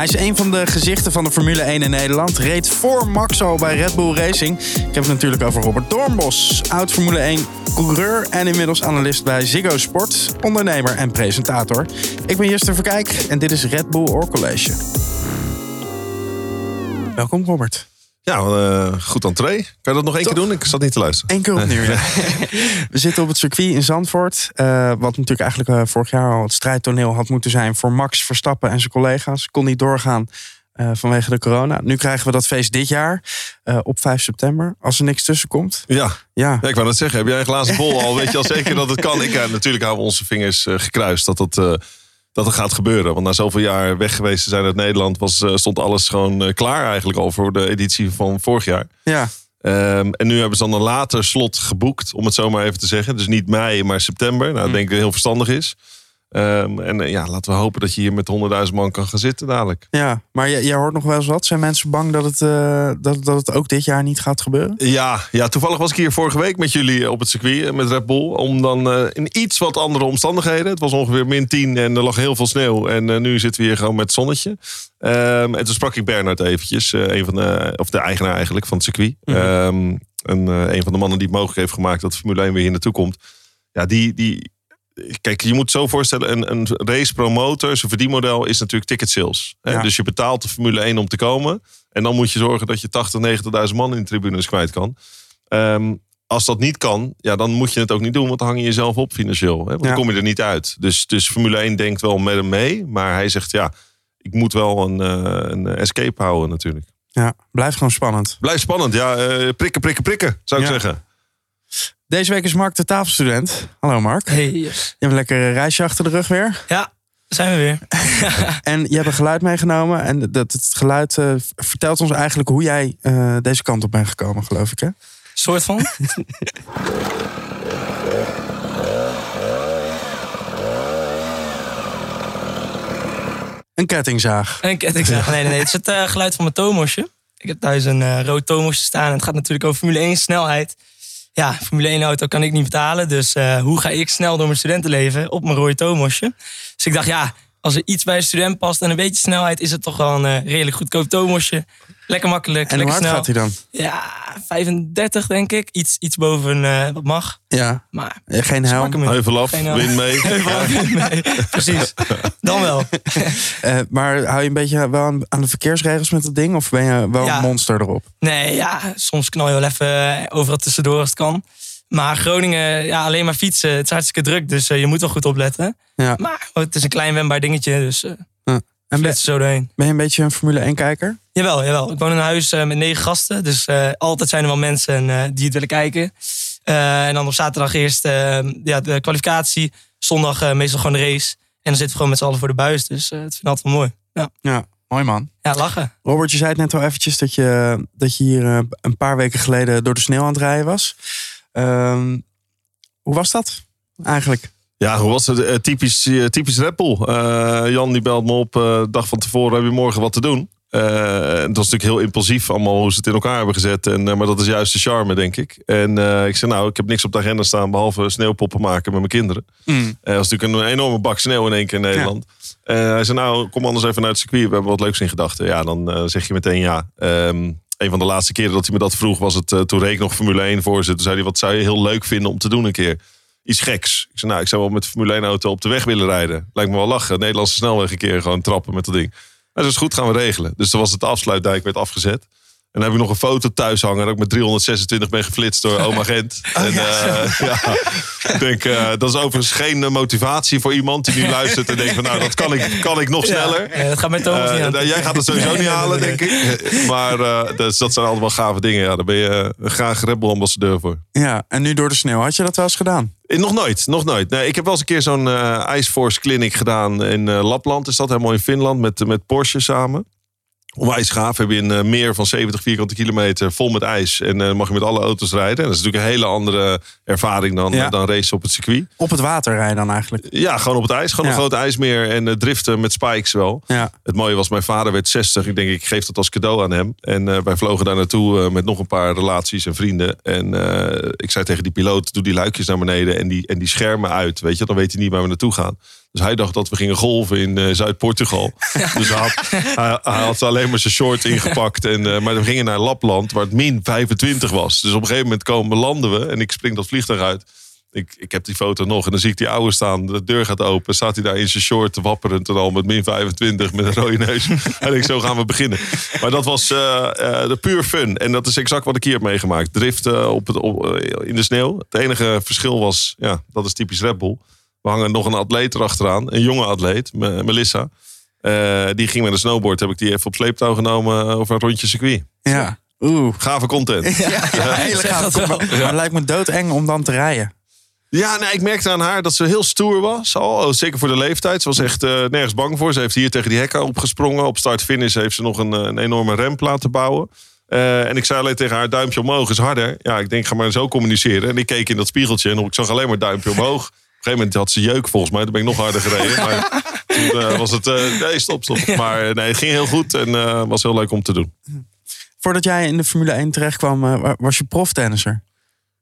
Hij is een van de gezichten van de Formule 1 in Nederland. Reed voor Max al bij Red Bull Racing. Ik heb het natuurlijk over Robert Doornbos. Oud Formule 1 coureur en inmiddels analist bij Ziggo Sport. Ondernemer en presentator. Ik ben Justin Verkijk en dit is Red Bull Oor College. Welkom Robert. Ja, uh, goed entree. Kan je dat nog één keer doen? Ik zat niet te luisteren. Eén keer opnieuw. We zitten op het circuit in Zandvoort. Uh, wat natuurlijk eigenlijk uh, vorig jaar al het strijdtoneel had moeten zijn... voor Max Verstappen en zijn collega's. Kon niet doorgaan vanwege de corona. Nu krijgen we dat feest dit jaar op 5 september. Als er niks tussen komt. Ja, ja. ja ik wou net zeggen. Heb jij een glazen bol al? Weet je al zeker dat het kan? Ik, natuurlijk houden we onze vingers gekruist dat het dat er gaat gebeuren. Want na zoveel jaar weg geweest te zijn uit Nederland, was, eh, stond alles gewoon eh, klaar eigenlijk al voor de editie van vorig jaar. Ja. Um, en nu hebben ze dan een later slot geboekt, om het zo maar even te zeggen. Dus niet mei, maar september. Nou, dat mm. denk ik heel verstandig is. Um, en eh, ja, laten we hopen dat je hier met 100.000 man kan gaan zitten dadelijk. Ja, maar jij, hoort nog wel eens wat. Zijn mensen bang dat het, uh, dat, dat het ook dit jaar niet gaat gebeuren? Ja, ja, toevallig was ik hier vorige week met jullie op het circuit eh, met Red Bull. Om dan uh, in iets wat andere omstandigheden. Het was ongeveer min 10 en er lag heel veel sneeuw. En nu zitten we hier gewoon met zonnetje. Um, en toen sprak ik Bernard eventjes, een van de, of de eigenaar eigenlijk van het circuit. Mm -hmm. en een van de mannen die het mogelijk heeft gemaakt dat Formule 1 weer hier naartoe komt. Ja, die, die, Kijk, je moet zo voorstellen, een, een race promotor, zijn verdienmodel is natuurlijk ticket sales. Dus je betaalt de Formule 1 om te komen. En dan moet je zorgen dat je 80, 90.000 man in de tribunes kwijt kan. Um, als dat niet kan, ja, dan moet je het ook niet doen, want dan hang je jezelf op financieel. Hè? Want dan kom je er niet uit. Dus, dus Formule 1 denkt wel met hem mee, maar hij zegt ja, ik moet wel een, uh, een escape houden natuurlijk. Ja, blijft gewoon spannend. Blijft spannend, ja. Uh, prikken, prikken, prikken, zou ik zeggen. Deze week is Mark de tafelstudent. Hallo Mark. Hey. Je hebt een lekker reisje achter de rug weer. Ja, zijn we weer. en je hebt een geluid meegenomen. En dat, het geluid uh, vertelt ons eigenlijk hoe jij uh, deze kant op bent gekomen, geloof ik hè? Soort van. een kettingzaag. Een kettingzaag. Nee, nee, nee. Het is het uh, geluid van mijn tomosje. Ik heb thuis een rood tomosje staan. En het gaat natuurlijk over Formule 1 snelheid ja, Formule 1 auto kan ik niet betalen. Dus uh, hoe ga ik snel door mijn studentenleven op mijn rode Tomosje? Dus ik dacht, ja, als er iets bij een student past en een beetje snelheid, is het toch wel een uh, redelijk goedkoop Tomosje. Lekker makkelijk, en lekker hoe hard snel. gaat hij dan? Ja, 35 denk ik. Iets, iets boven uh, wat mag. Ja, maar geen helm. Heuvel af, win mee. mee. Precies, dan wel. uh, maar hou je een beetje wel aan, aan, de verkeersregels met dat ding? Of ben je wel ja. een monster erop? Nee, ja, soms knal je wel even overal tussendoor als het kan. Maar Groningen, ja, alleen maar fietsen. Het is hartstikke druk, dus uh, je moet wel goed opletten. Ja. Maar oh, het is een klein wendbaar dingetje, dus uh, ja. en ben, zo doorheen. Ben je een beetje een Formule 1-kijker? Jawel, jawel. Ik woon in een huis uh, met negen gasten. Dus altijd zijn er wel mensen die het willen kijken. en dan op zaterdag eerst ja, de kwalificatie. Zondag meestal gewoon de race. En dan zitten we gewoon met z'n allen voor de buis. Dus het vind ik altijd wel mooi. Ja. ja. Mooi man. Ja, lachen. Robert, je zei het net al eventjes dat je, dat je hier een paar weken geleden door de sneeuw aan het rijden was. Um, hoe was dat eigenlijk? Ja, hoe was het? Uh, typisch, uh, typisch Red Bull. Uh, Jan die belt me op, dag van tevoren heb je morgen wat te doen. het was natuurlijk heel impulsief allemaal hoe ze het in elkaar hebben gezet. En, maar dat is juist de charme, denk ik. En ik zei, nou, ik heb niks op de agenda staan behalve sneeuwpoppen maken met mijn kinderen. Mm. dat was natuurlijk een enorme bak sneeuw in één keer in Nederland. Ja. hij zei, nou, kom anders even naar het circuit. We hebben wat leuks in gedachten. Ja, dan zeg je meteen ja. Um, een van de laatste keren dat hij me dat vroeg, was het uh, toen reek nog Formule 1 voor Toen zei hij, wat zou je heel leuk vinden om te doen een keer? Iets geks. Ik zei, nou, ik zou wel met de Formule 1 auto op de weg willen rijden. Lijkt me wel lachen. Nederlandse snelweg een keer gewoon trappen met dat ding. Dat is goed, gaan we regelen. Dus dan was het afsluitdijk werd afgezet. En dan heb ik nog een foto thuis hangen dat ik met 326 ben geflitst door oma Gent. Oh, en, ja. Uh, ja, ik denk, uh, dat is overigens geen motivatie voor iemand die nu luistert en denkt van nou, dat kan ik, kan ik nog sneller. Ja, dat gaat met Thomas uh, niet aan. Jij gaat het sowieso niet halen, denk ik. Maar dus, dat zijn allemaal gave dingen. Ja, daar ben je graag Red Bull ambassadeur voor. Ja, en nu door de sneeuw. Had je dat wel eens gedaan? Nog nooit, nog nooit. Nee, ik heb wel eens een keer zo'n uh, Ice Force Clinic gedaan in uh, Lapland. Is dat helemaal in Finland met, met Porsche samen. Onwijs gaaf. Heb je een uh, meer van 70 vierkante kilometer vol met ijs. En uh, mag je met alle auto's rijden. En dat is natuurlijk een hele andere ervaring dan, Ja. dan racen op het circuit. Op het water rijden dan eigenlijk. Ja, gewoon op het ijs. Gewoon Ja. een groot ijsmeer en uh, driften met spikes wel. Ja. Het mooie was, mijn vader werd 60. Ik denk, ik geef dat als cadeau aan hem. En eh, wij vlogen daar naartoe eh, met nog een paar relaties en vrienden. En eh, ik zei tegen die piloot, doe die luikjes naar beneden en die, en die schermen uit. Weet je, dan weet hij niet waar we naartoe gaan. Dus hij dacht dat we gingen golven in eh, Zuid-Portugal. Dus hij had, hij, hij had alleen maar zijn short ingepakt. En, eh, maar we gingen naar Lapland, waar het min 25 was. Dus op een gegeven moment komen landen we en ik spring dat vliegtuig uit. Ik, ik heb die foto nog en dan zie ik die oude staan. De deur gaat open. Staat hij daar in zijn short wapperend en al met min 25 met een rode neus. en ik zo gaan we beginnen. Maar dat was eh, de puur fun. En dat is exact wat ik hier heb meegemaakt. Driften op het, op, in de sneeuw. Het enige verschil was, ja, dat is typisch Red Bull. We hangen nog een atleet erachteraan. Een jonge atleet, Me- Melissa. Eh, die ging met een snowboard. Heb ik die even op sleeptouw genomen over een rondje circuit. Ja. Oeh. Gave content. Ja, hele. Maar, maar het lijkt me doodeng om dan te rijden. Ja, nee, ik merkte aan haar dat ze heel stoer was. Al, oh, zeker voor de leeftijd. Ze was echt eh, nergens bang voor. Ze heeft hier tegen die hekken opgesprongen. Op start-finish heeft ze nog een, eh, een enorme ramp laten bouwen. Eh, en ik zei alleen tegen haar, duimpje omhoog is harder. Ja, ik denk, ga maar zo communiceren. En ik keek in dat spiegeltje en ik zag alleen maar duimpje omhoog. Op een gegeven moment had ze jeuk volgens mij. Toen ben ik nog harder gereden. Maar toen eh, was het, eh, nee, stop, stop. Maar eh, nee, het ging heel goed en was heel leuk om te doen. Voordat jij in de Formule 1 terechtkwam, eh, was je proftennisser.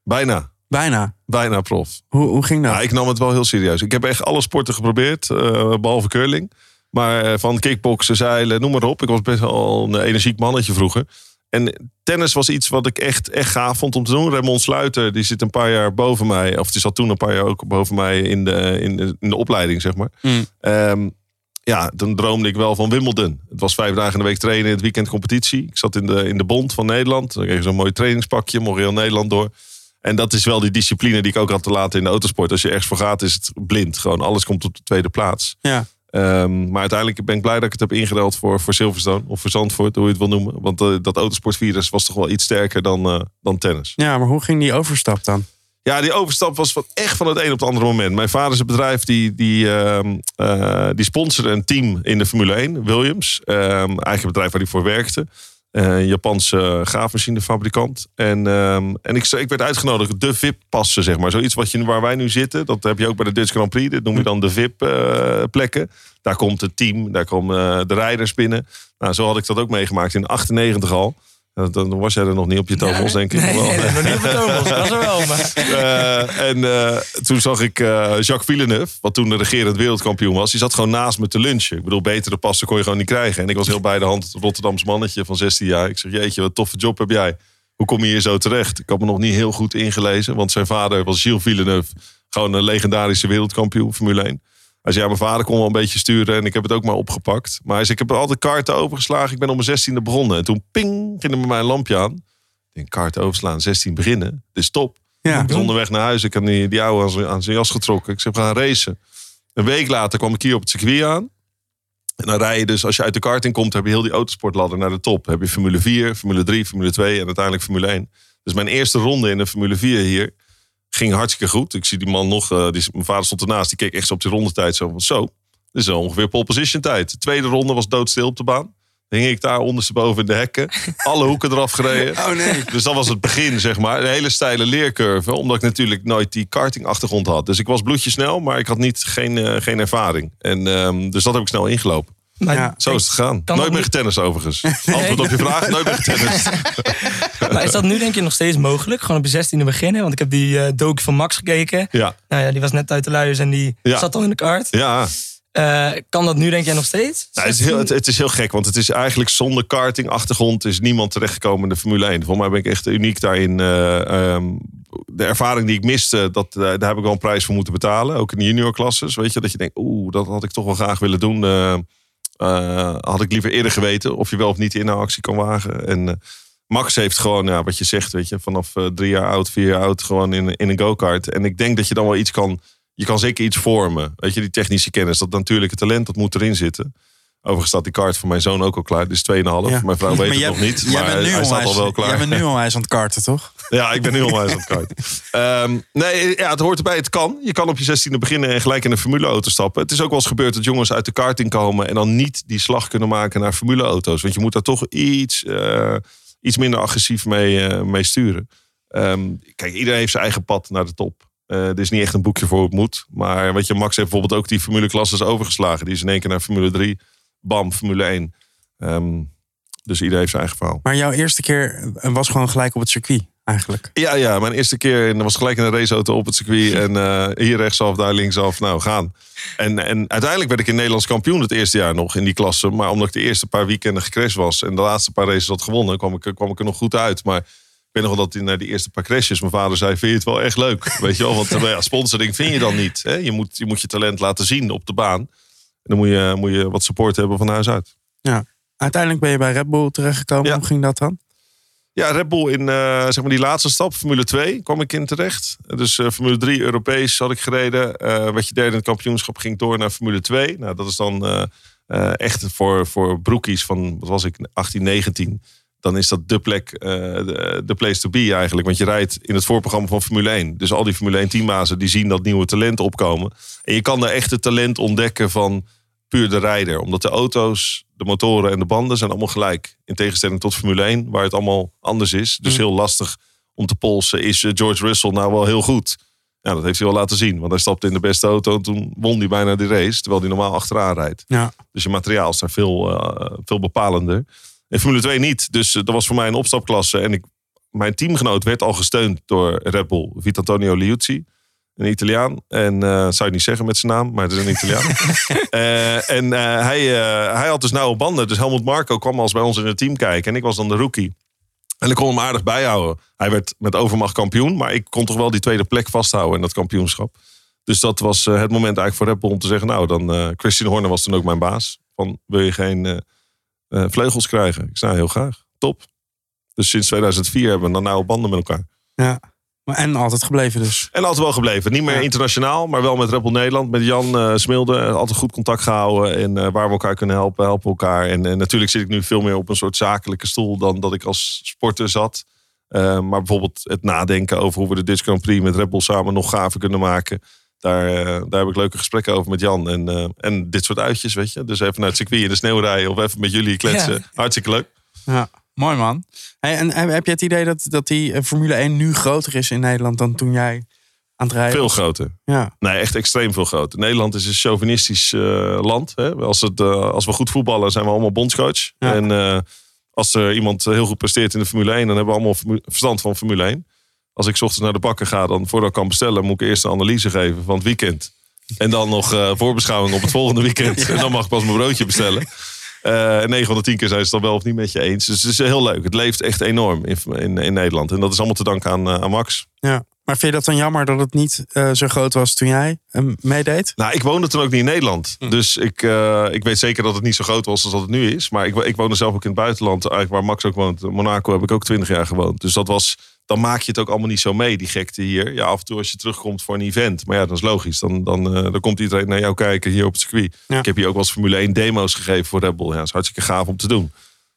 Bijna, Bijna. bijna prof. Hoe, hoe ging dat? Ja, ik nam het wel heel serieus. Ik heb echt alle sporten geprobeerd, eh, behalve curling. Maar van kickboksen, zeilen, noem maar op. Ik was best wel een energiek mannetje vroeger. En tennis was iets wat ik echt, echt gaaf vond om te doen. Raymond Sluiter, die zit een paar jaar boven mij. Of die zat toen een paar jaar ook boven mij in de, in de, in de opleiding, zeg maar. Mm. Ehm, ja, toen droomde ik wel van Wimbledon. Het was vijf dagen in de week trainen in het weekend competitie. Ik zat in de, in de bond van Nederland. Dan kreeg je zo'n mooi trainingspakje, mocht heel Nederland door. En dat is wel die discipline die ik ook had te laten in de autosport. Als je ergens voor gaat, is het blind. Gewoon alles komt op de tweede plaats. Ja. Ehm, maar uiteindelijk ben ik blij dat ik het heb ingeruild voor, voor Silverstone. Of voor Zandvoort, hoe je het wil noemen. Want eh, dat autosportvirus was toch wel iets sterker dan, eh, dan tennis. ja, maar hoe ging die overstap dan? Ja, die overstap was van echt van het een op het andere moment. Mijn vader is een bedrijf die, die, ehm, eh, die sponsorde een team in de Formule 1, Williams. Ehm, een bedrijf waar hij voor werkte. Een Japanse gaafmachinefabrikant. En, ehm, en ik, ik werd uitgenodigd, de VIP-passen, zeg maar. Zoiets wat je, waar wij nu zitten, dat heb je ook bij de Dutch Grand Prix. Dat noem je dan de VIP-plekken. daar komt het team, daar komen eh, de rijders binnen. Nou, zo had ik dat ook meegemaakt in 98 al. Dan was jij er nog niet op je tovels, denk ik. Nee, Wel. nee, nog niet op de tovels. Dat was er wel, maar... Eh, en eh, toen zag ik eh, Jacques Villeneuve, wat toen de regerend wereldkampioen was. Die zat gewoon naast me te lunchen. Ik bedoel, betere passen kon je gewoon niet krijgen. En ik was heel bij de hand het Rotterdams mannetje van 16 jaar. Ik zeg, jeetje, wat toffe job heb jij. Hoe kom je hier zo terecht? Ik had me nog niet heel goed ingelezen. Want zijn vader was Gilles Villeneuve. Gewoon een legendarische wereldkampioen, Formule 1. Zei, ja, mijn vader kon wel een beetje sturen en ik heb het ook maar opgepakt. Maar ik heb altijd kaarten overgeslagen. Ik ben om mijn 16e begonnen. En toen, ping, ging er met mij een lampje aan. Ik denk, kaart overslaan, 16 beginnen. Dit is top. Ja. Ik was onderweg naar huis. Ik had die, die oude aan zijn, aan zijn jas getrokken. Ik zeg, we gaan racen. Een week later kwam ik hier op het circuit aan. En dan rij je dus, als je uit de karting komt, heb je heel die autosportladder naar de top. heb je Formule 4, Formule 3, Formule 2 en uiteindelijk Formule 1. Dus mijn eerste ronde in de Formule 4 hier ging hartstikke goed. Ik zie die man nog, eh, die, mijn vader stond ernaast, die keek echt zo op die rondetijd. Zo van, zo, dit is ongeveer pole position tijd. De tweede ronde was doodstil op de baan. Dan hing ik daar ondersteboven in de hekken. Alle hoeken eraf gereden. Oh nee. Dus dat was het begin, zeg maar. Een hele steile leercurve. Omdat ik natuurlijk nooit die karting-achtergrond had. Dus ik was bloedjesnel, maar ik had niet, geen, eh, geen ervaring. En, ehm, dus dat heb ik snel ingelopen. Maar Ja. Zo is het gegaan. Nooit meer getennist overigens. Antwoord op je vraag, nooit meer getennist. Maar is dat nu denk je nog steeds mogelijk? Gewoon op je 16e beginnen? Want ik heb die docu van Max gekeken. Ja, Nou ja, die was net uit de luiers en die Ja. zat al in de kaart. ja. Eh, kan dat nu denk jij nog steeds? Nou, het, is heel, het, het is heel gek, want het is eigenlijk zonder karting-achtergrond is niemand terechtgekomen in de Formule 1. Volgens mij ben ik echt uniek daarin. eh, ehm, de ervaring die ik miste, dat, daar heb ik wel een prijs voor moeten betalen. Ook in de juniorklasses, weet je. Dat je denkt, oeh, dat had ik toch wel graag willen doen. Eh, had ik liever eerder geweten of je wel of niet de inhaalactie kan wagen. En eh, Max heeft gewoon, ja, wat je zegt, weet je, vanaf eh, drie jaar oud, vier jaar oud, gewoon in, in een go-kart. En ik denk dat je dan wel iets kan, je kan zeker iets vormen. Weet je, die technische kennis, dat natuurlijke talent, dat moet erin zitten. Overigens staat die kaart voor mijn zoon ook al klaar. Dus 2,5. Ja. Mijn vrouw weet het jij- nog niet. jij Maar bent nu hij staat al wel klaar. Jij bent nu onwijs aan het karten, toch? Ja, ik ben nu onwijs aan het karten. Ehm, nee, ja, het hoort erbij. Het kan. Je kan op je 16e beginnen en gelijk in een formuleauto stappen. Het is ook wel eens gebeurd dat jongens uit de karting komen... en dan niet die slag kunnen maken naar formuleauto's. Want je moet daar toch iets, eh, iets minder agressief mee, eh, mee sturen. Ehm, kijk, iedereen heeft zijn eigen pad naar de top. Eh er is niet echt een boekje voor hoe het moet. Maar wat je, Max heeft bijvoorbeeld ook die formuleklasses overgeslagen. Die is in één keer naar Formule 3. Bam, Formule 1. Ehm, dus iedereen heeft zijn eigen verhaal. Maar jouw eerste keer was gewoon gelijk op het circuit eigenlijk. Ja, ja, mijn eerste keer en was gelijk in een raceauto op het circuit. En eh, hier rechtsaf, daar linksaf. Nou, gaan. En, en uiteindelijk werd ik in Nederlands kampioen het eerste jaar nog in die klasse. Maar omdat ik de eerste paar weekenden gecrashed was en de laatste paar races had gewonnen, kwam ik, kwam ik er nog goed uit. Maar ik weet nog wel dat in eh, die eerste paar crashes mijn vader zei: Vind je het wel echt leuk? Weet je wel, want eh, ja, sponsoring vind je dan niet. Hè? Je, moet, je moet je talent laten zien op de baan. En dan moet je, moet je wat support hebben van huis uit. Ja. Uiteindelijk ben je bij Red Bull terechtgekomen. Ja. Hoe ging dat dan? Ja, Red Bull in eh, zeg maar die laatste stap, Formule 2, kwam ik in terecht. Dus eh, Formule 3 Europees had ik gereden. Eh werd je derde in het kampioenschap, ging door naar Formule 2. Nou, dat is dan echt voor, voor broekies van, wat was ik, 18, 19. Dan is dat de plek, eh, de, place to be eigenlijk. Want je rijdt in het voorprogramma van Formule 1. Dus al die Formule 1 teambazen die zien dat nieuwe talent opkomen. En je kan daar echt het talent ontdekken van puur de rijder. Omdat de auto's, de motoren en de banden zijn allemaal gelijk. In tegenstelling tot Formule 1, waar het allemaal anders is. Dus Mm. heel lastig om te polsen. Is eh, George Russell nou wel heel goed? Ja, dat heeft hij wel laten zien. Want hij stapte in de beste auto en toen won hij bijna die race. Terwijl hij normaal achteraan rijdt. Ja. Dus je materiaal is daar veel, eh, veel bepalender. In Formule 2 niet. Dus eh, dat was voor mij een opstapklasse. En ik, mijn teamgenoot werd al gesteund door Red Bull. Vitantonio Liuzzi. Een Italiaan. En eh, zou je niet zeggen met zijn naam, maar het is een Italiaan. Eh, en hij, hij had dus nauwe banden. Dus Helmut Marco kwam als bij ons in het team kijken. En ik was dan de rookie. En ik kon hem aardig bijhouden. Hij werd met overmacht kampioen. Maar ik kon toch wel die tweede plek vasthouden in dat kampioenschap. Dus dat was het moment eigenlijk voor Red Bull om te zeggen... nou, dan Christian Horner was toen ook mijn baas. Van, wil je geen eh, vleugels krijgen? Ik zei, heel graag. Top. Dus sinds 2004 hebben we dan nauwe banden met elkaar. ja. Maar En altijd gebleven dus. En altijd wel gebleven. Niet meer Ja. internationaal, maar wel met Red Bull Nederland. Met Jan eh Smilde. Altijd goed contact gehouden. En eh, waar we elkaar kunnen helpen, helpen elkaar. En, en natuurlijk zit ik nu veel meer op een soort zakelijke stoel dan dat ik als sporter zat. Maar bijvoorbeeld het nadenken over hoe we de Dutch Grand Prix met Red Bull samen nog gaver kunnen maken. Daar, eh, daar heb ik leuke gesprekken over met Jan. En, eh, en dit soort uitjes, weet je. Dus even naar het circuit in de sneeuw rijden of even met jullie kletsen. Ja. Hartstikke leuk. Ja. Mooi man. Hey, en heb je het idee dat, dat die eh, Formule 1 nu groter is in Nederland dan toen jij aan het rijden Veel groter. Ja. Nee, echt extreem veel groter. Nederland is een chauvinistisch land. Hè? Als, het, als we goed voetballen, zijn we allemaal bondscoach. Ja. En als er iemand heel goed presteert in de Formule 1, dan hebben we allemaal verstand van Formule 1. Als ik 's ochtends naar de bakker ga, dan voordat ik kan bestellen, moet ik eerst een analyse geven van het weekend. En dan nog eh, voorbeschouwing op het volgende weekend. En dan mag ik pas mijn broodje bestellen. Eh, en 9 van de 10 keer zijn ze het dan wel of niet met je eens. Dus het is heel leuk. Het leeft echt enorm in, in, in Nederland. En dat is allemaal te danken aan, eh, aan Max. ja. Maar vind je dat dan jammer dat het niet zo groot was toen jij meedeed? Nou, ik woonde toen ook niet in Nederland. Hm. Dus ik, ik weet zeker dat het niet zo groot was als dat het nu is. Maar ik, ik woonde zelf ook in het buitenland. Eigenlijk waar Max ook woont. Monaco heb ik ook twintig jaar gewoond. Dus dat was, dan maak je het ook allemaal niet zo mee, die gekte hier. Ja, af en toe als je terugkomt voor een event. Maar ja, dat is logisch. Dan, dan, eh, dan komt iedereen naar jou kijken hier op het circuit. Ja. Ik heb hier ook wel eens Formule 1 demo's gegeven voor Red Bull. Ja, dat is hartstikke gaaf om te doen.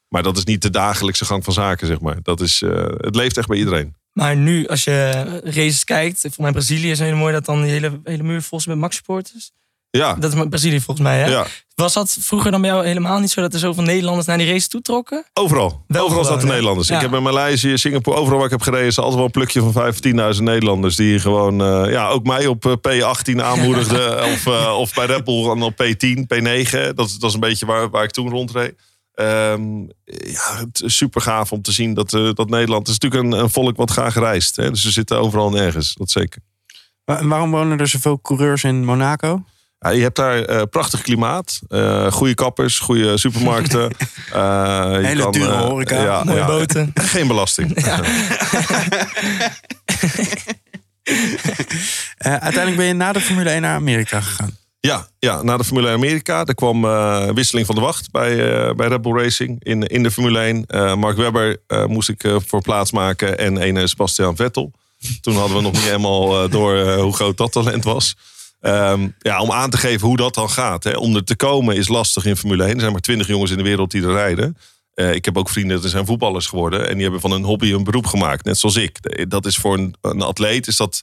Maar dat is niet de dagelijkse gang van zaken, zeg maar. Dat is, eh, het leeft echt bij iedereen. Maar nu, als je races kijkt, volgens mij Brazilië is hele mooi dat dan die hele, hele muur vol is met Max supporters. Ja, Dat is Brazilië volgens mij, hè? ja. Was dat vroeger dan bij jou helemaal niet zo dat er zoveel Nederlanders naar die race toe trokken? Overal. Wel overal zaten? Nederlanders. Ja. Ik heb in Maleisië, Singapore, overal waar ik heb gereden... is altijd wel een plukje van 5 of 10.000 Nederlanders... die gewoon, eh, ja, ook mij op eh, P18 aanmoedigden. of, eh, of bij Red Bull dan op P10, P9. Dat, is- dat is een beetje waar, waar ik toen rondreed. Ehm, ja, het is super gaaf om te zien dat, eh, dat Nederland... Het is natuurlijk een, een volk wat graag reist. Hè? Dus ze zitten overal en ergens, dat zeker. En waarom wonen er zoveel coureurs in Monaco? Ja, je hebt daar eh, prachtig klimaat, eh goede kappers, goede supermarkten. Eh, Hele dure horeca, ja, Mooie ja, boten. Geen belasting. Uiteindelijk ben je na de Formule 1 naar Amerika gegaan. Ja, ja, na de Formule 1 Amerika. Er kwam eh, wisseling van de wacht bij, eh, bij Red Bull Racing in, in de Formule 1. Eh, Mark Webber moest ik voor plaats maken en een Sebastian Vettel. Toen hadden we nog niet helemaal door hoe groot dat talent was. Ehm, ja, om aan te geven hoe dat dan gaat. Hè. Om er te komen is lastig in Formule 1. Er zijn maar twintig jongens in de wereld die er rijden. Eh, ik heb ook vrienden, dat zijn voetballers geworden. En die hebben van hun hobby een beroep gemaakt. Net zoals ik. Dat is voor een, een atleet is dat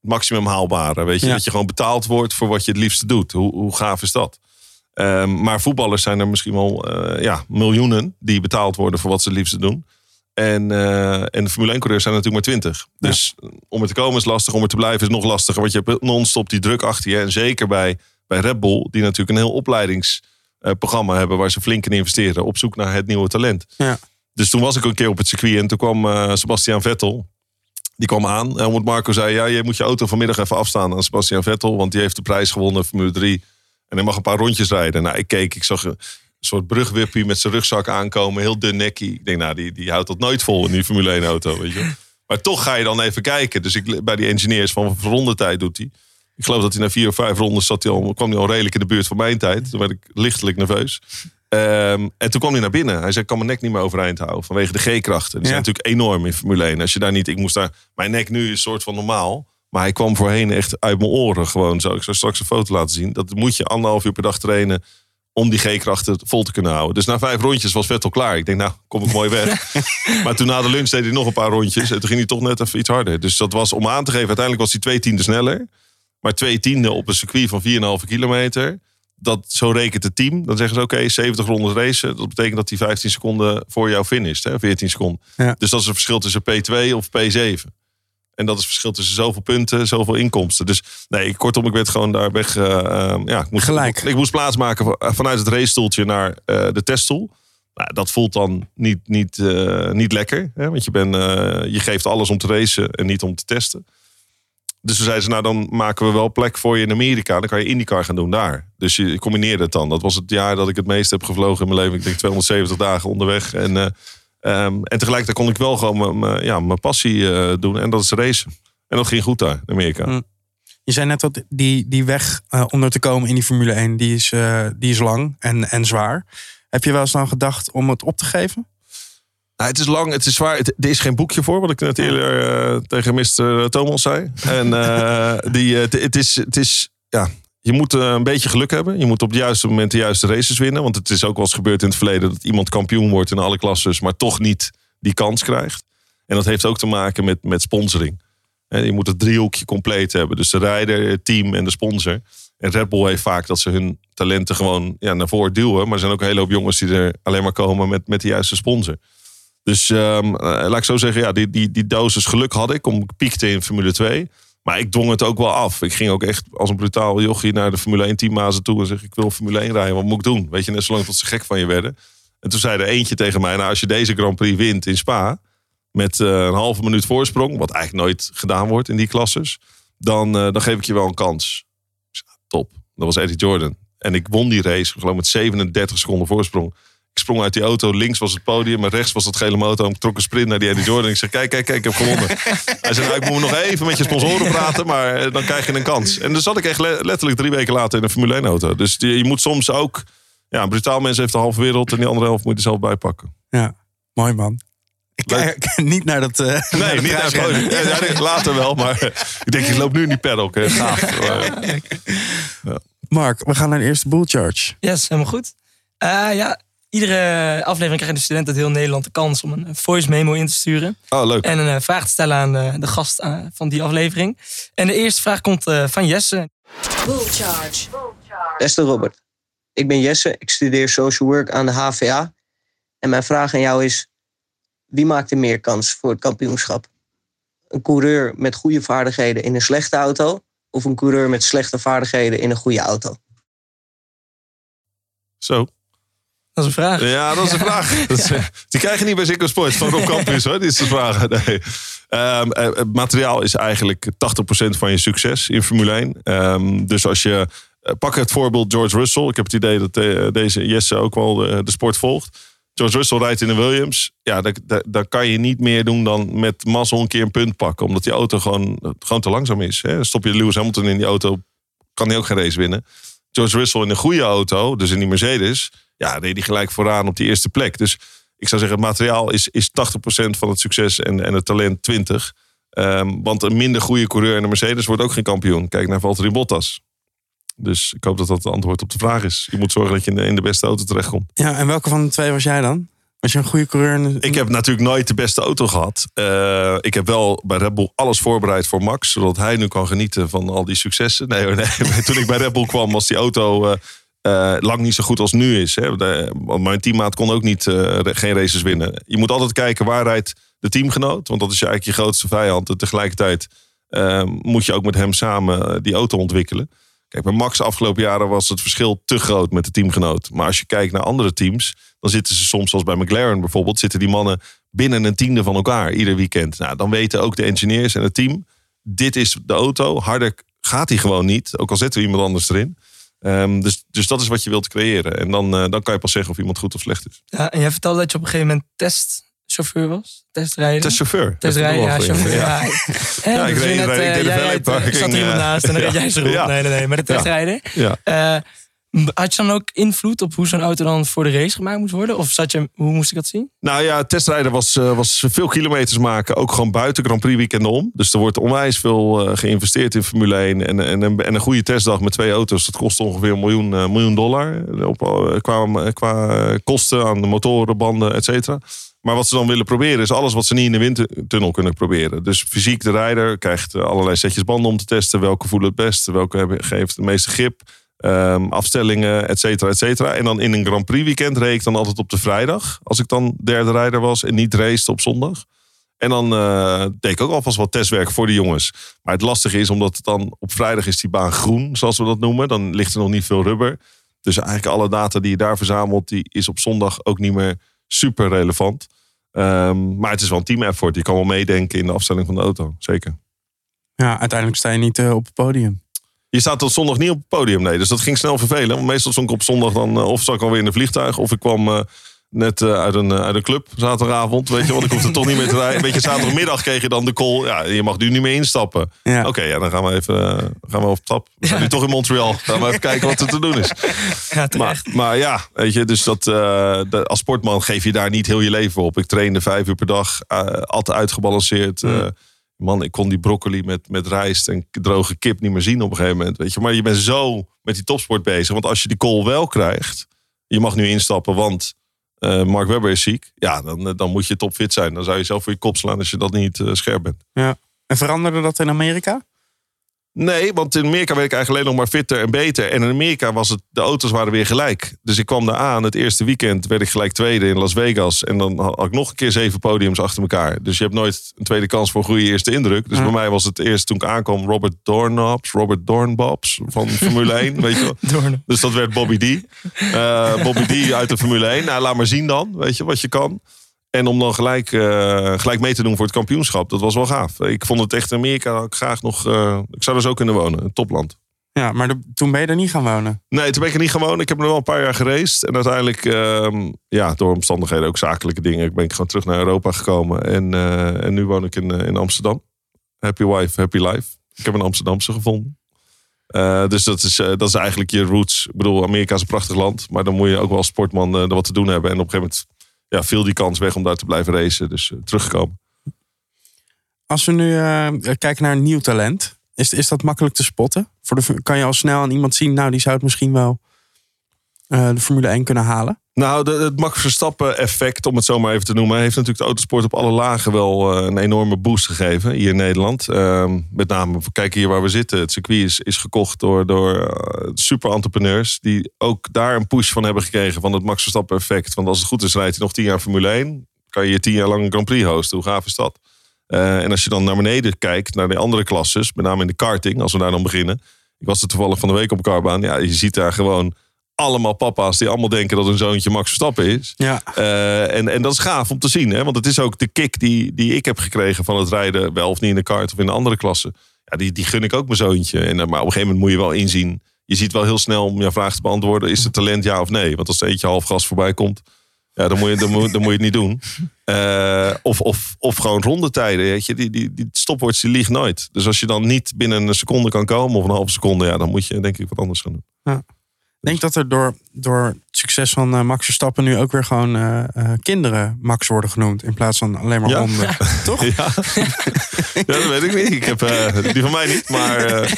maximum haalbare. Weet je? Ja. Dat je gewoon betaald wordt voor wat je het liefste doet. Hoe, hoe gaaf is dat? Ehm, maar voetballers zijn er misschien wel eh, ja, miljoenen die betaald worden voor wat ze het liefste doen. En, eh, en de Formule 1-coureurs zijn natuurlijk maar 20. Dus om er te komen is lastig, om er te blijven is nog lastiger. Want je hebt non-stop die druk achter je. En zeker bij, bij Red Bull, die natuurlijk een heel opleidingsprogramma hebben... waar ze flink in investeren, op zoek naar het nieuwe talent. Ja. Dus toen was ik een keer op het circuit en toen kwam eh, Sebastian Vettel. Die kwam aan. En Helmut Marco zei, ja, je moet je auto vanmiddag even afstaan aan Sebastian Vettel. Want die heeft de prijs gewonnen, Formule 3. En hij mag een paar rondjes rijden. Nou, ik keek, ik zag soort brugwippie met zijn rugzak aankomen. Heel dun nekkie. Ik denk, nou, die, die houdt dat nooit vol in die Formule 1 auto, weet je. Maar toch ga je dan even kijken. Dus ik, bij die engineers van rondetijd doet hij. Ik geloof dat hij na vier of vijf rondes zat hij al, kwam hij al redelijk in de buurt van mijn tijd. Toen werd ik lichtelijk nerveus. Ehm, en toen kwam hij naar binnen. Hij zei, ik kan mijn nek niet meer overeind houden. Vanwege de G-krachten. Die zijn natuurlijk enorm in Formule 1. Als je daar niet, ik moest daar, mijn nek nu is een soort van normaal. Maar hij kwam voorheen echt uit mijn oren gewoon zo. Ik zou straks een foto laten zien. Dat moet je anderhalf uur per dag trainen om die G-krachten vol te kunnen houden. Dus na vijf rondjes was Vettel klaar. Ik denk, nou, kom ik mooi weg. maar toen na de lunch deed hij nog een paar rondjes. En toen ging hij toch net even iets harder. Dus dat was om aan te geven. Uiteindelijk was hij twee tienden sneller. Maar twee tienden op een circuit van 4,5 kilometer. Dat, zo rekent het team. Dan zeggen ze, oké, 70 rondes racen. Dat betekent dat hij 15 seconden voor jou finisht. Hè, 14 seconden. Ja. Dus dat is het verschil tussen P2 of P7. En dat is het verschil tussen zoveel punten, zoveel inkomsten. Dus nee, kortom, ik werd gewoon daar weg. eh, eh, ja, ik moest, Gelijk. Ik moest plaatsmaken van- vanuit het racestoeltje naar eh, de teststoel. Nou, dat voelt dan niet, niet, eh, niet lekker. Hè? Want je, bent, eh, je geeft alles om te racen en niet om te testen. Dus toen zeiden ze, nou dan maken we wel plek voor je in Amerika. Dan kan je IndyCar gaan doen daar. Dus je combineerde het dan. Dat was het jaar dat ik het meest heb gevlogen in mijn leven. Ik denk 270 dagen onderweg. En, ehm, en tegelijkertijd kon ik wel gewoon mijn- ja, mijn passie eh, doen. En dat is racen. En dat ging goed daar in Amerika. Hm. Je zei net dat die, die weg eh, om er te komen in die Formule 1, die is, eh, die is lang en, en zwaar. Heb je wel eens dan gedacht om het op te geven? Nou, het is lang, het is zwaar. Het, er is geen boekje voor, wat ik net eerder tegen Mr. Thomas zei. En die, het, het is, het is, ja, je moet eh, een beetje geluk hebben. Je moet op het juiste moment de juiste races winnen. Want het is ook wel eens gebeurd in het verleden dat iemand kampioen wordt in alle klasses, maar toch niet die kans krijgt. En dat heeft ook te maken met, met sponsoring. Je moet het driehoekje compleet hebben. Dus de rijder, het team en de sponsor. En Red Bull heeft vaak dat ze hun talenten gewoon ja, naar voren duwen. Maar er zijn ook een hele hoop jongens die er alleen maar komen met, met de juiste sponsor. Dus ehm, eh, laat ik zo zeggen, ja, die, die, die dosis geluk had ik. Om piekte in Formule 2. Maar ik dwong het ook wel af. Ik ging ook echt als een brutaal jochie naar de Formule 1 teammazen toe. En zeg ik wil Formule 1 rijden. Wat moet ik doen? Weet je, net zolang tot ze gek van je werden. En toen zei er eentje tegen mij. Nou, als je deze Grand Prix wint in Spa. Met eh, een halve minuut voorsprong. Wat eigenlijk nooit gedaan wordt in die klasses. Dan, eh, dan geef ik je wel een kans. Top. Dat was Eddie Jordan. En ik won die race. Geloof met 37 seconden voorsprong. Ik sprong uit die auto. Links was het podium. Maar rechts was dat gele motor. Ik trok een sprint naar die Eddie Jordan. Ik zeg, kijk, kijk, kijk, ik heb gewonnen. Hij zei, nou, ik moet nog even met je sponsoren praten. Maar eh, dan krijg je een kans. En dan zat ik echt le- letterlijk drie weken later in een Formule 1 auto. Dus je, je moet soms ook... Ja, een brutaal mens heeft de halve wereld. En die andere helft moet je zelf bij pakken. Ja, mooi man. Ik kijk niet naar dat. eh, Nee, niet naar het ja, ja, later wel. Maar ik denk, ik loop nu in die paddock. hè. Gaaf. Maar, Mark, we gaan naar de eerste bull charge. Yes, helemaal goed. Eh, ja, iedere aflevering krijgen de studenten uit heel Nederland de kans om een voice memo in te sturen. Oh, leuk. En een eh, vraag te stellen aan de, de gast eh, van die aflevering. En de eerste vraag komt eh, van Jesse. Bull Charge. Beste Robert, ik ben Jesse, ik studeer social work aan de HVA. En mijn vraag aan jou is, wie maakt er meer kans voor het kampioenschap? Een coureur met goede vaardigheden in een slechte auto of een coureur met slechte vaardigheden in een goede auto? Zo. Dat is een vraag. Ja, dat is een vraag. Dat is, eh, die krijg je niet bij Ziggo Sport van Rob Campus, hoor. Die is de vraag. Nee. Ehm, eh, het materiaal is eigenlijk 80% van je succes in Formule 1. Ehm, dus als je... eh, pak het voorbeeld George Russell. Ik heb het idee dat deze Jesse ook wel de, de sport volgt. George Russell rijdt in een Williams. Ja, daar kan je niet meer doen dan met mazzel een keer een punt pakken. Omdat die auto gewoon, gewoon te langzaam is. Hè. Stop je Lewis Hamilton in die auto, kan hij ook geen race winnen. George Russell in een goede auto, dus in die Mercedes... ja, reed hij gelijk vooraan op die eerste plek. Dus ik zou zeggen, het materiaal is, is 80% van het succes en, en het talent 20. Ehm, want een minder goede coureur in de Mercedes wordt ook geen kampioen. Kijk naar Valtteri Bottas. Dus ik hoop dat dat het antwoord op de vraag is. Je moet zorgen dat je in de, in de beste auto terechtkomt. Ja, en welke van de twee was jij dan? Was je een goede coureur? Ik heb natuurlijk nooit de beste auto gehad. Eh, ik heb wel bij Red Bull alles voorbereid voor Max. Zodat hij nu kan genieten van al die successen. Nee, nee. toen ik bij Red Bull kwam was die auto eh, eh, lang niet zo goed als nu is. Hè. Want mijn teammaat kon ook niet, geen races winnen. Je moet altijd kijken waar rijdt de teamgenoot. Want dat is eigenlijk je grootste vijand. En tegelijkertijd moet je ook met hem samen die auto ontwikkelen. Kijk, bij Max de afgelopen jaren was het verschil te groot met de teamgenoot. Maar als je kijkt naar andere teams, dan zitten ze soms, zoals bij McLaren bijvoorbeeld, zitten die mannen binnen een tiende van elkaar ieder weekend. Nou, dan weten ook de engineers en het team, dit is de auto. Harder gaat hij gewoon niet, ook al zetten we iemand anders erin. Ehm, dus, dus dat is wat je wilt creëren. En dan, eh, dan kan je pas zeggen of iemand goed of slecht is. Ja, en jij vertelde dat je op een gegeven moment testchauffeur was? Testrijder? Testchauffeur. Testrijder, ja, chauffeur. Ja, Ja, ik dus reed- net, reed- ik eh, deed de jij eh, zat er iemand naast en dan reed jij ze rond. Nee, nee, nee. Maar de testrijder. Ja. Had je dan ook invloed op hoe zo'n auto dan voor de race gemaakt moest worden? Of zat je, hoe moest ik dat zien? Nou ja, testrijden was, eh, was veel kilometers maken. Ook gewoon buiten Grand Prix weekenden om. Dus er wordt onwijs veel eh, geïnvesteerd in Formule 1. En, en, en, en een goede testdag met twee auto's, dat kost ongeveer een miljoen, eh, miljoen dollar. Op, qua, qua kosten aan de motoren, banden, et cetera. Maar wat ze dan willen proberen is alles wat ze niet in de windtunnel kunnen proberen. Dus fysiek de rijder krijgt allerlei setjes banden om te testen. Welke voelen het beste, welke geeft de meeste grip. Ehm, afstellingen, et cetera, et cetera. En dan in een Grand Prix weekend reed ik dan altijd op de vrijdag. Als ik dan derde rijder was en niet race op zondag. En dan eh, deed ik ook alvast wat testwerk voor de jongens. Maar het lastige is, omdat dan op vrijdag is die baan groen, zoals we dat noemen. Dan ligt er nog niet veel rubber. Dus eigenlijk alle data die je daar verzamelt, die is op zondag ook niet meer super relevant. Ehm, maar het is wel een team effort. Je kan wel meedenken in de afstelling van de auto. Zeker. Ja, uiteindelijk sta je niet eh, op het podium. Je staat tot zondag niet op het podium, nee. Dus dat ging snel vervelen. Want meestal stond ik op zondag dan... eh, of zat ik alweer in een vliegtuig... of ik kwam eh, net eh, uit, een, uit een club zaterdagavond. Weet je, want ik hoefde toch niet meer te rijden. Weet je, zaterdagmiddag kreeg je dan de call... ja, je mag nu niet meer instappen. Ja. Oké, ja, dan gaan we even gaan we op stap. We zijn nu toch in Montreal. Gaan we even kijken wat er te doen is. Ja. Maar, maar ja, weet je, dus dat, de- als sportman geef je daar niet heel je leven op. Ik trainde vijf uur per dag, altijd uitgebalanceerd. eh. Man, ik kon die broccoli met, met rijst en droge kip niet meer zien op een gegeven moment. Weet je. Maar je bent zo met die topsport bezig. Want als je die call wel krijgt, je mag nu instappen, want eh, Mark Webber is ziek. Ja, dan, eh, dan moet je topfit zijn. Dan zou je zelf voor je kop slaan als je dat niet eh, scherp bent. En veranderde dat in Amerika? Nee, want in Amerika werd ik eigenlijk alleen nog maar fitter en beter. En in Amerika was het, de auto's waren weer gelijk. Dus ik kwam daar aan. Het eerste weekend werd ik gelijk tweede in Las Vegas. En dan had ik nog een keer zeven podiums achter elkaar. Dus je hebt nooit een tweede kans voor een goede eerste indruk. Dus Ja. bij mij was het eerst toen ik aankwam Robert Dornbobs, Robert Dornbobs van Formule 1. Weet je wel. Dus dat werd Bobby D. Eh, Bobby D uit de Formule 1. Nou, laat maar zien dan, weet je, wat je kan. En om dan gelijk, eh, gelijk mee te doen voor het kampioenschap, dat was wel gaaf. Ik vond het echt Amerika ik graag nog... eh, ik zou er zo kunnen wonen, een topland. Ja, maar de- toen ben je er niet gaan wonen. Nee, toen ben ik er niet gewoon. Ik heb er wel een paar jaar gereisd. En uiteindelijk, ehm, ja, door omstandigheden, ook zakelijke dingen, ben ik gewoon terug naar Europa gekomen. En, eh, en nu woon ik in, in Amsterdam. Happy wife, happy life. Ik heb een Amsterdamse gevonden. Dus dat is, dat is eigenlijk je roots. Ik bedoel, Amerika is een prachtig land. Maar dan moet je ook wel als sportman er wat te doen hebben. En op een gegeven moment ja, viel die kans weg om daar te blijven racen. Dus eh, teruggekomen. Als we nu eh, kijken naar nieuw talent, is, is dat makkelijk te spotten? Voor de, kan je al snel aan iemand zien, nou die zou het misschien wel eh, de Formule 1 kunnen halen? Nou, het Max Verstappen effect, om het zo maar even te noemen, heeft natuurlijk de autosport op alle lagen wel eh, een enorme boost gegeven hier in Nederland. Ehm, met name, kijk hier waar we zitten. Het circuit is, is gekocht door, door eh, super entrepreneurs die ook daar een push van hebben gekregen van het Max Verstappen effect. Want als het goed is, rijdt hij nog tien jaar Formule 1. Kan je tien jaar lang een Grand Prix hosten. Hoe gaaf is dat? Eh, en als je dan naar beneden kijkt, naar de andere klasses, met name in de karting, als we daar dan beginnen. Ik was er toevallig van de week op een karbaan. Ja, je ziet daar gewoon allemaal papa's die allemaal denken dat hun zoontje Max Verstappen is. Ja, Eh, en, en dat is gaaf om te zien. Hè? Want het is ook de kick die, die ik heb gekregen van het rijden. Wel of niet in de kart of in een andere klasse. Ja, die, die gun ik ook mijn zoontje. En, eh, maar op een gegeven moment moet je wel inzien. Je ziet wel heel snel om je vraag te beantwoorden. Is het talent ja of nee? Want als er eentje half gas voorbij komt. Ja, dan moet je, dan moet, dan moet je het niet doen. Eh, of, of, of gewoon rondetijden. Weet je? Die, die, die stopwatch die liegt nooit. Dus als je dan niet binnen een seconde kan komen. Of een halve seconde. Ja, dan moet je denk ik wat anders gaan doen. ik denk dat er door, door het succes van eh, Max Verstappen nu ook weer gewoon eh, eh, kinderen Max worden genoemd. In plaats van alleen maar Ja. honden. Toch? Ja. ja, dat weet ik niet. Ik heb, die van mij niet. Maar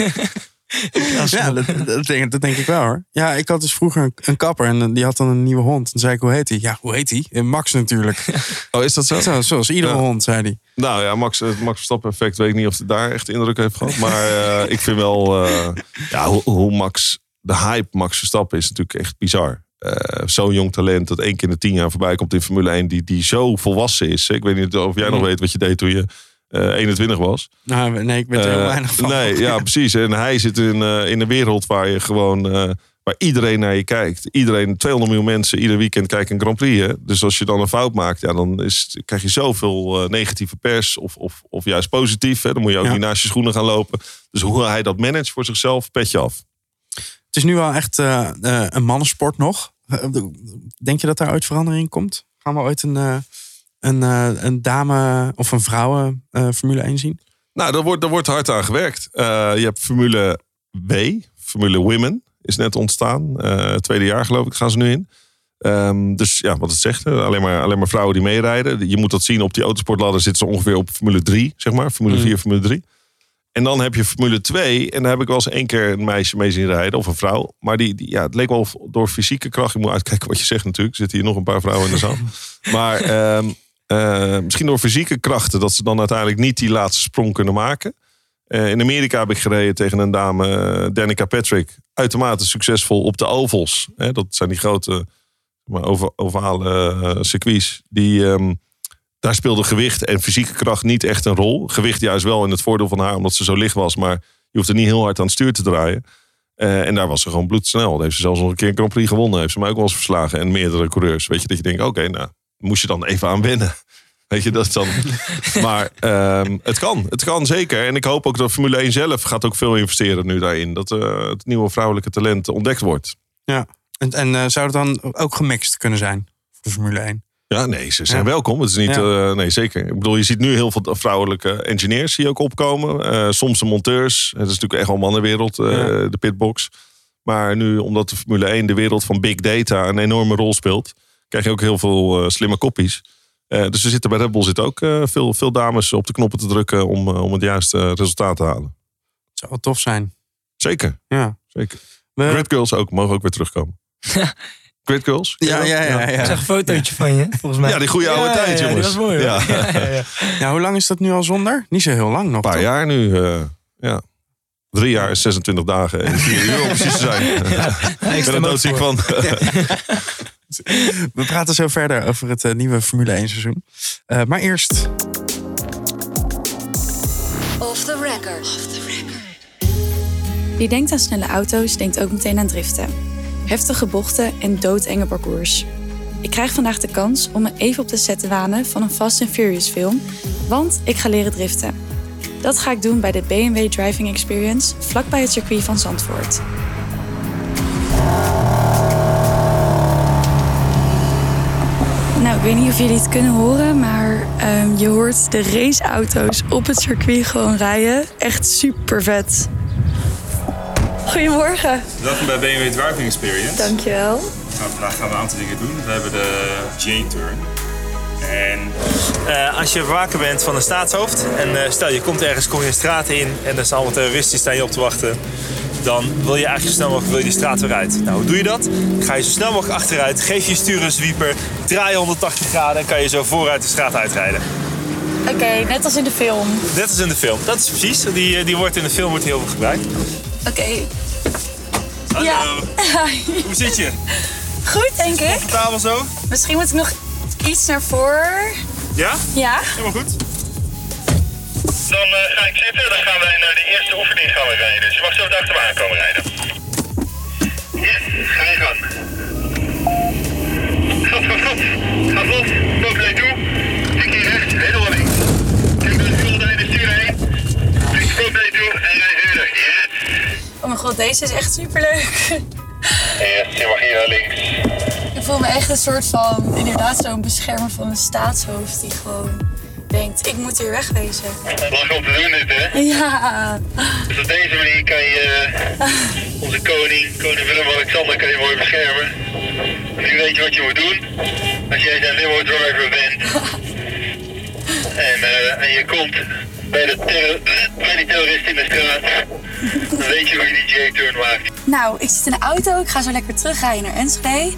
Ja, dat, dat, denk, dat denk ik wel hoor. Ja, ik had dus vroeger een, een kapper en die had dan een nieuwe hond. Dan zei ik, hoe heet hij? Ja, hoe heet hij? Max natuurlijk. oh, is dat zo? Zo, zoals iedere Ja. hond, zei hij. Nou ja, Max, het Max Verstappen effect weet ik niet of het daar echt indruk heeft gehad. Maar ik vind wel, ja, hoe, hoe Max, de hype Max Verstappen is natuurlijk echt bizar. Eh, Zo'n jong talent dat één keer in de tien jaar voorbij komt in Formule 1, die, die zo volwassen is. Ik weet niet of jij nog weet wat je deed toen je eh 21 was. Nou, nee, ik weet er heel Eh, weinig van. Nee, ja, precies. En hij zit in, in een wereld waar je gewoon waar iedereen naar je kijkt. Iedereen, 200 miljoen mensen, ieder weekend kijken een Grand Prix. Hè? Dus als je dan een fout maakt, ja, dan is, krijg je zoveel eh, negatieve pers. Of, of, of juist positief. Hè? Dan moet je ook Ja. niet naast je schoenen gaan lopen. Dus hoe hij dat managt voor zichzelf, petje af. Het is nu wel echt eh, eh, een mannensport nog. Eh, Denk je dat daar ooit verandering in komt? Gaan we ooit een, een, een dame of een vrouwen Formule 1 zien? Nou, daar wordt, daar wordt hard aan gewerkt. Je hebt Formule W, Formule Women is net ontstaan. Tweede jaar geloof ik gaan ze nu in. Ehm, dus ja, wat het zegt, alleen maar, alleen maar vrouwen die meerijden. Je moet dat zien op die autosportladder zitten ze ongeveer op Formule 3, zeg maar. Formule Mm. 4, Formule 3. En dan heb je Formule 2. En daar heb ik wel eens één keer een meisje mee zien rijden. Of een vrouw. Maar die, die, ja, het leek wel door fysieke kracht. Je moet uitkijken wat je zegt natuurlijk. Er zitten hier nog een paar vrouwen in de zaal. maar ehm, eh, misschien door fysieke krachten. Dat ze dan uiteindelijk niet die laatste sprong kunnen maken. Eh, in Amerika heb ik gereden tegen een dame, eh, Danica Patrick. Uitermate succesvol op de ovals. Hè, dat zijn die grote maar, ova- ovale circuits. Die, ehm, daar speelde gewicht en fysieke kracht niet echt een rol. Gewicht juist wel in het voordeel van haar, omdat ze zo licht was. Maar je hoeft er niet heel hard aan het stuur te draaien. Eh, en daar was ze gewoon bloedsnel. Daar heeft ze zelfs nog een keer een Grand Prix gewonnen. Heeft ze mij ook wel eens verslagen. En meerdere coureurs. Weet je, dat je denkt, oké, nou, moest je dan even aan wennen. Weet je, dat dan... maar ehm, het kan. Het kan zeker. En ik hoop ook dat Formule 1 zelf gaat ook veel investeren nu daarin. Dat eh, het nieuwe vrouwelijke talent ontdekt wordt. Ja. En, en eh, zou het dan ook gemixt kunnen zijn voor de Formule 1? Ja, nee, ze zijn Ja. welkom. Het is niet, Ja. eh, nee, zeker. Ik bedoel, je ziet nu heel veel vrouwelijke engineers die ook opkomen. Eh, soms de monteurs. Het is natuurlijk echt wel een mannenwereld, eh, Ja. de pitbox. Maar nu, omdat de Formule 1 de wereld van big data een enorme rol speelt, krijg je ook heel veel eh, slimme koppies. Eh, dus er zitten bij Red Bull zitten ook eh, veel, veel dames op de knoppen te drukken om, om het juiste resultaat te halen. Het zou wel tof zijn. Zeker, Ja. zeker. We- Grid Girls ook, mogen ook weer terugkomen. Grid Girls? ja, ja, ja, Ik ja. zag een fotootje van je, volgens mij. Ja, die goede oude Ja, tijd, ja, jongens. Die was mooi. Ja. Ja, ja, ja. Ja, hoe lang is dat nu al zonder? Niet zo heel lang nog. Een paar toch? jaar nu. eh, ja. Drie jaar is 26 dagen en vier uur om precies te zijn. Ja, ik ben er doodziek van. We praten zo verder over het eh, nieuwe Formule 1 seizoen. Eh, maar eerst Off the record. Wie denkt aan snelle auto's, denkt ook meteen aan driften. Heftige bochten en doodenge parcours. Ik krijg vandaag de kans om me even op de set te wanen van een Fast and Furious film, want ik ga leren driften. Dat ga ik doen bij de BMW Driving Experience vlakbij het circuit van Zandvoort. Nou, ik weet niet of jullie het kunnen horen, maar ehm, je hoort de raceauto's op het circuit gewoon rijden. Echt super vet. Goedemorgen. Welkom bij BMW Driving Experience. Dankjewel. Nou, vandaag gaan we een aantal dingen doen. We hebben de J-turn. En eh, als je waker bent van een staatshoofd en eh, stel je komt ergens, kom je een straat in en er zijn allemaal terroristen die staan je op te wachten. Dan wil je eigenlijk zo snel mogelijk wil je die straat weer uit. Nou, hoe doe je dat? Dan ga je zo snel mogelijk achteruit, geef je stuur een zwieper, draai je 180 graden en kan je zo vooruit de straat uitrijden. Oké, net als in de film. Net als in de film. Dat is precies. Die, eh, die wordt in de film wordt heel veel gebruikt. Oké. Hallo. Ja. Hoe zit je? Goed, denk ik. Tafel zo? Misschien moet ik nog iets naar voren. Ja? Ja? Helemaal goed. Dan eh, ga ik zitten, dan gaan wij naar de eerste oefening gaan we rijden. Dus je mag zo het achter me aankomen rijden. Ja, ga je gang. Gat, gat, gat. Ga vlot, mijn god, deze is echt superleuk. Yes, je mag hier naar links. Ik voel me echt een soort van, inderdaad zo'n beschermer van een staatshoofd die gewoon denkt, ik moet hier wegwezen. Lachen om te doen hè? Ja. Dus op deze manier kan je eh, onze koning, koning Willem-Alexander, kan je mooi beschermen. En nu weet je wat je moet doen als jij zijn limo driver bent. En, eh, en je komt bij, de bij terrorist in de straat. Weet je hoe je die J-turn maakt. Nou, ik zit in de auto, ik ga zo lekker terugrijden naar Enschede.